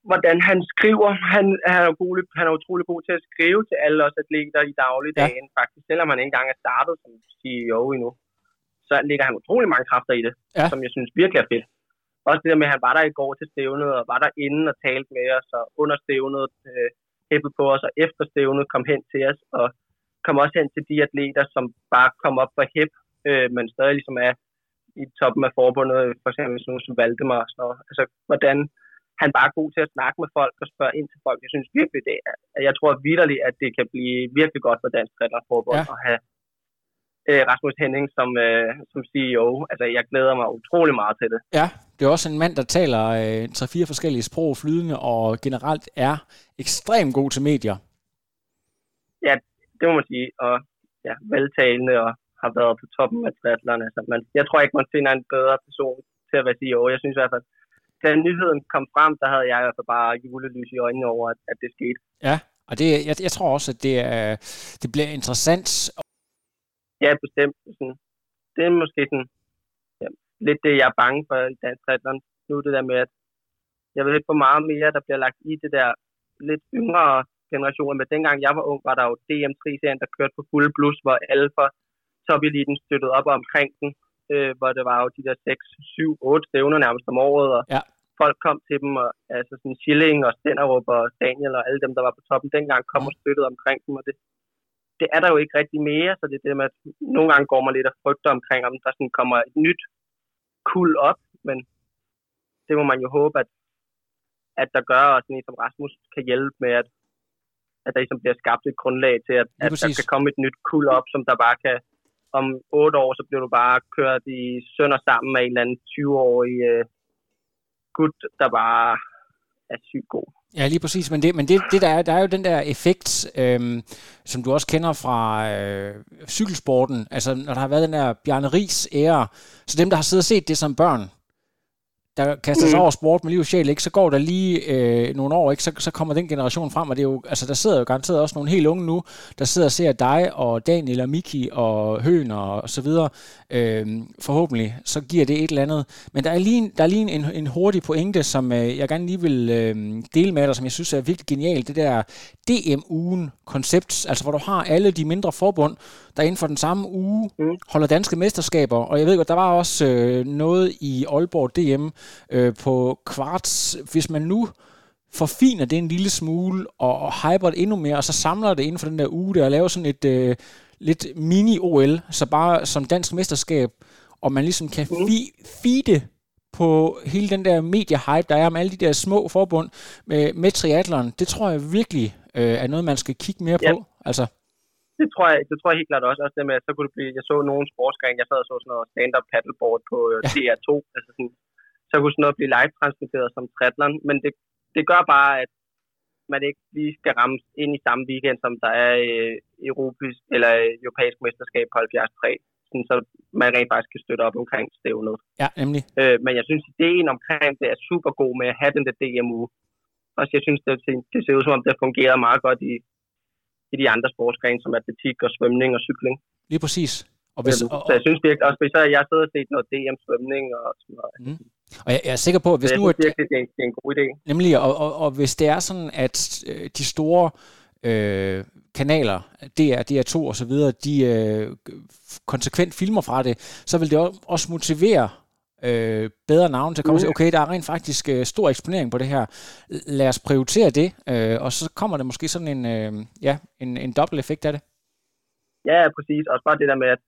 hvordan han skriver, han, han, er, god, han er utrolig god til at skrive til alle os atleter i dagligdagen, ja. faktisk. Selvom han ikke engang er startet som CEO endnu, så ligger han utrolig mange kræfter i det, Ja. som jeg synes virkelig er fedt. Også det der med, at han var der i går til stævnet, og var der inden og talte med os, og under stævnet øh, hæppede på os, og efter stævnet kom hen til os, og kom også hen til de atleter, som bare kom op for hæp, øh, men stadig ligesom er i toppen af forbundet, for eksempel sådan nogle som Valdemar. Så, altså, hvordan han bare er god til at snakke med folk og spørge ind til folk. Jeg synes virkelig, det er, jeg tror vidderligt, at det kan blive virkelig godt for Dansk Forbund Ja. at have øh, Rasmus Henning som, øh, som CEO. Altså, jeg glæder mig utrolig meget til det. Ja, det er også en mand, der taler øh, tre-fire forskellige sprog flydende, og generelt er ekstremt god til medier. Ja, det må man sige. Og ja, veltalende og har været på toppen af triathlon. Altså, man, jeg tror ikke, man finder en bedre person til at være CEO. Jeg synes i hvert fald, da nyheden kom frem, der havde jeg i hvert fald bare julelys i øjnene over, at, at det skete. Ja, og det, jeg, jeg tror også, at det, er, det bliver interessant. Ja, bestemt. Sådan, det er måske sådan, ja, lidt det, jeg er bange for i dansk triathlon. Nu det der med, at jeg ved ikke, hvor meget mere, der bliver lagt i det der lidt yngre generationer. Men dengang jeg var ung, var der jo DM3-serien, der kørte på fuld blus, hvor alle fra topeliten støttede op omkring den. Øh, hvor det var jo de der 6, 7, 8 stævner nærmest om året, og Ja. folk kom til dem, og, altså sådan Schilling og Stenderup og Daniel og alle dem, der var på toppen dengang, kom og støttede omkring dem, og det, det er der jo ikke rigtig mere, så det er det med, at nogle gange går man lidt og frygter omkring, om der sådan kommer et nyt kul op, men det må man jo håbe, at, at der gør, og sådan en som Rasmus kan hjælpe med, at, at der ligesom bliver skabt et grundlag til, at, at der kan komme et nyt kul op, som der bare kan, om otte år, så bliver du bare kørt i sønder sammen med en eller anden 20-årig øh, gut, der bare er sygt god. Ja, lige præcis. Men det, men det, det der, er, der er jo den der effekt, øhm, som du også kender fra øh, cykelsporten. Altså, når der har været den der Bjarne Ries ære. Så dem, der har siddet og set det som børn, der kaster sig Mm. over sport med liv og sjæl, ikke? så går der lige øh, nogle år, ikke? Så, så kommer den generation frem, og det er jo, altså, der sidder jo garanteret også nogle helt unge nu, der sidder og ser dig og Daniel og Miki og Høen og så videre. Øh, forhåbentlig, så giver det et eller andet. Men der er lige, der er lige en, en hurtig pointe, som øh, jeg gerne lige vil øh, dele med dig, som jeg synes er virkelig genialt. Det der DM-ugen-koncept, altså hvor du har alle de mindre forbund, der inden for den samme uge Mm. holder danske mesterskaber. Og jeg ved godt, der var også øh, noget i Aalborg DM øh, på kvarts. Hvis man nu forfiner det en lille smule og, og hyper det endnu mere, og så samler det inden for den der uge der, og laver sådan et øh, lidt mini-OL, så bare som dansk mesterskab, og man ligesom kan Mm. fi- feede på hele den der mediehype, der er om alle de der små forbund med, med triathlon, det tror jeg virkelig øh, er noget, man skal kigge mere Ja. på. Altså, Det tror, jeg, det tror jeg helt klart også. Også det med, at så kunne det blive, jeg så nogle sportsgrene, jeg sad og så sådan noget stand-up paddleboard på øh, Ja. DR2, altså sådan, så kunne sådan noget blive live transmitteret som triathlon, men det, det gør bare, at man ikke lige skal ramme ind i samme weekend, som der er øh, europæisk eller øh, europæisk mesterskab på 73, sådan, så man rent faktisk kan støtte op omkring stævnet. ja, nemlig. Øh, men jeg synes, ideen omkring det er super god med at have den der DMU. Også jeg synes, det, det ser ud som om, det fungerer meget godt i, i de andre sportsgrene, som atletik og svømning og cykling. Lige præcis. Og, hvis, og, så jeg synes virkelig, også hvis jeg sidder og set noget DM-svømning og sådan noget. Og jeg, jeg er sikker på, at hvis jeg nu... At, det er, en, det er en god idé. Nemlig, og, og, og hvis det er sådan, at øh, de store øh, kanaler, DR, DR2 og så videre, de øh, konsekvent filmer fra det, så vil det også motivere øh, bedre navn til at komme mm. og sige, okay, der er rent faktisk øh, stor eksponering på det her. Lad os prioritere det, øh, og så kommer der måske sådan en, øh, ja, en, en dobbelt effekt af det. Ja, præcis. Også bare det der med, at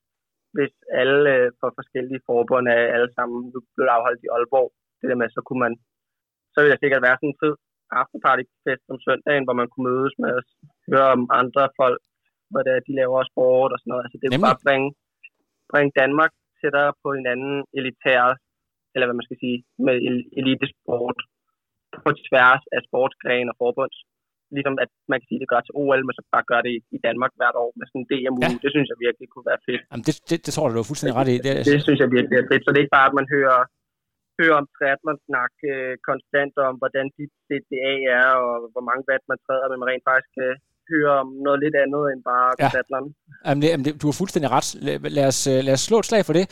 hvis alle øh, for forskellige forbund er alle sammen nu blev afholdt i Aalborg, det der med, så kunne man, så ville der sikkert være sådan en fed afterpartyfest om søndagen, hvor man kunne mødes med at høre om andre folk, hvad det er, de laver sport og sådan noget. Altså det er bare bringe, bringe Danmark tættere på en anden elitær, eller hvad man skal sige, med elitesport på tværs af sportsgren og forbunds. Ligesom at man kan sige, det gør til OL, men så bare gør det i, Danmark hvert år med sådan en DMU. Ja. Det synes jeg virkelig kunne være fedt. Jamen det, det, det tror jeg, du er fuldstændig ret i. Det, det, det synes jeg virkelig er fedt. Så det er ikke bare, at man hører hører om triathlon snak øh, konstant om, hvordan dit CTA er, og hvor mange watt man træder, men man rent faktisk øh, høre om noget lidt andet end bare ja. triathlon. Jamen det, jamen det, du har fuldstændig ret. Lad, lad, os, øh, lad os slå et slag for det.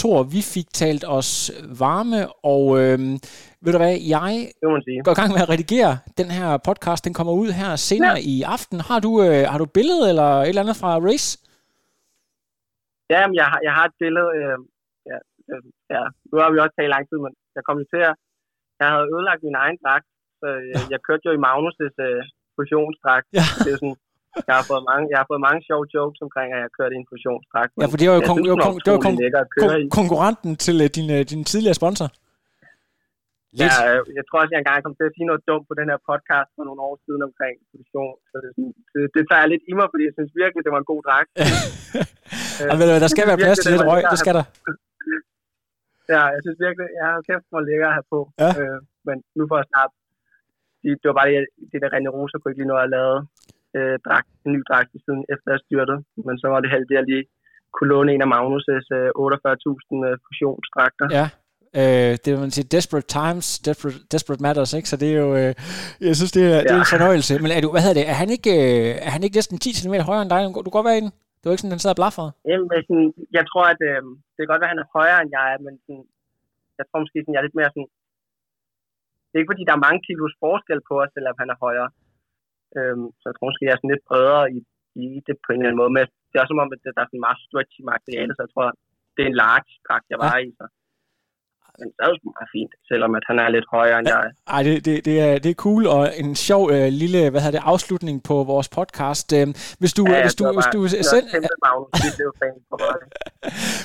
Thor, vi fik talt os varme, og øh, ved du hvad, jeg går i gang med at redigere den her podcast. Den kommer ud her senere ja. i aften. Har du, øh, har du billede eller et eller andet fra Race? Ja, jeg har, jeg har et billede. Øh, ja, øh, ja, nu har vi også talt lang tid, men jeg kom til at, jeg havde ødelagt min egen dragt, så jeg, ja. jeg kørte jo i Magnus' uh, fusionsdragt. Ja. Det er sådan, jeg har fået mange, jeg har fået mange sjove jokes omkring, at jeg kørte i en fusionsdragt. Ja, for det var jo, kon- synes, det var, kon- det var kon- kon- konkurrenten til uh, din, uh, din tidligere sponsor. Lidt. Ja, jeg tror også, jeg engang kom til at sige noget dumt på den her podcast for nogle år siden omkring fusion. Så det, det, det tager jeg lidt i mig, fordi jeg synes virkelig, det var en god dragt. øh, men, der skal være plads til lidt røg, det skal der. Ja, jeg synes virkelig, jeg har kæft hvor lækker at have på. Ja. Øh, men nu får jeg snart, det, det var bare det, det der René Rosa kunne ikke lige nå at lave øh, dragt, en ny dragt siden efter jeg styrtede. Men så var det heldigt, at jeg lige kunne låne en af Magnus' øh, 48.000 øh, fusionsdragter. Ja. Øh, det vil man sige, desperate times, desperate, desperate matters, ikke? Så det er jo, øh, jeg synes, det er, ja. det er en fornøjelse. Men er du, hvad hedder det, er han ikke, øh, er han ikke næsten 10 cm højere end dig? Du kan godt være en. Det var ikke sådan, den sad og blaffede. Jamen, sådan, jeg tror, at øh, det kan godt være, at han er højere end jeg er, men sådan, jeg tror måske, sådan, jeg er lidt mere sådan... Det er ikke, fordi der er mange kilos forskel på os, selvom han er højere. Øhm, så jeg tror måske, jeg er sådan lidt bredere i, i det på en eller anden måde. Men det er også som om, at der er sådan meget stretchy materiale, så jeg tror, det er en large dragt, jeg var ja. i. Så det er jo meget fint, selvom at han er lidt højere end jeg er. Ej, det, det, det, er, det er cool, og en sjov øh, lille hvad hedder det, afslutning på vores podcast. Øh, hvis du, ja, hvis du, hvis du, send...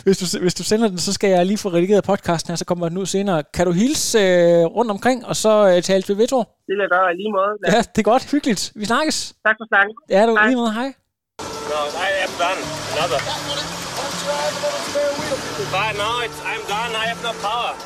hvis, du, hvis du sender den, så skal jeg lige få redigeret podcasten her, så kommer den ud senere. Kan du hilse øh, rundt omkring, og så øh, tale til Vetro? Det vil jeg gøre lige måde. Ja, det er godt. Hyggeligt. Vi snakkes. Tak for snakken. Ja, du lige måde. Hej. No, I am done. Another. But no, it's, I'm done. I have no power.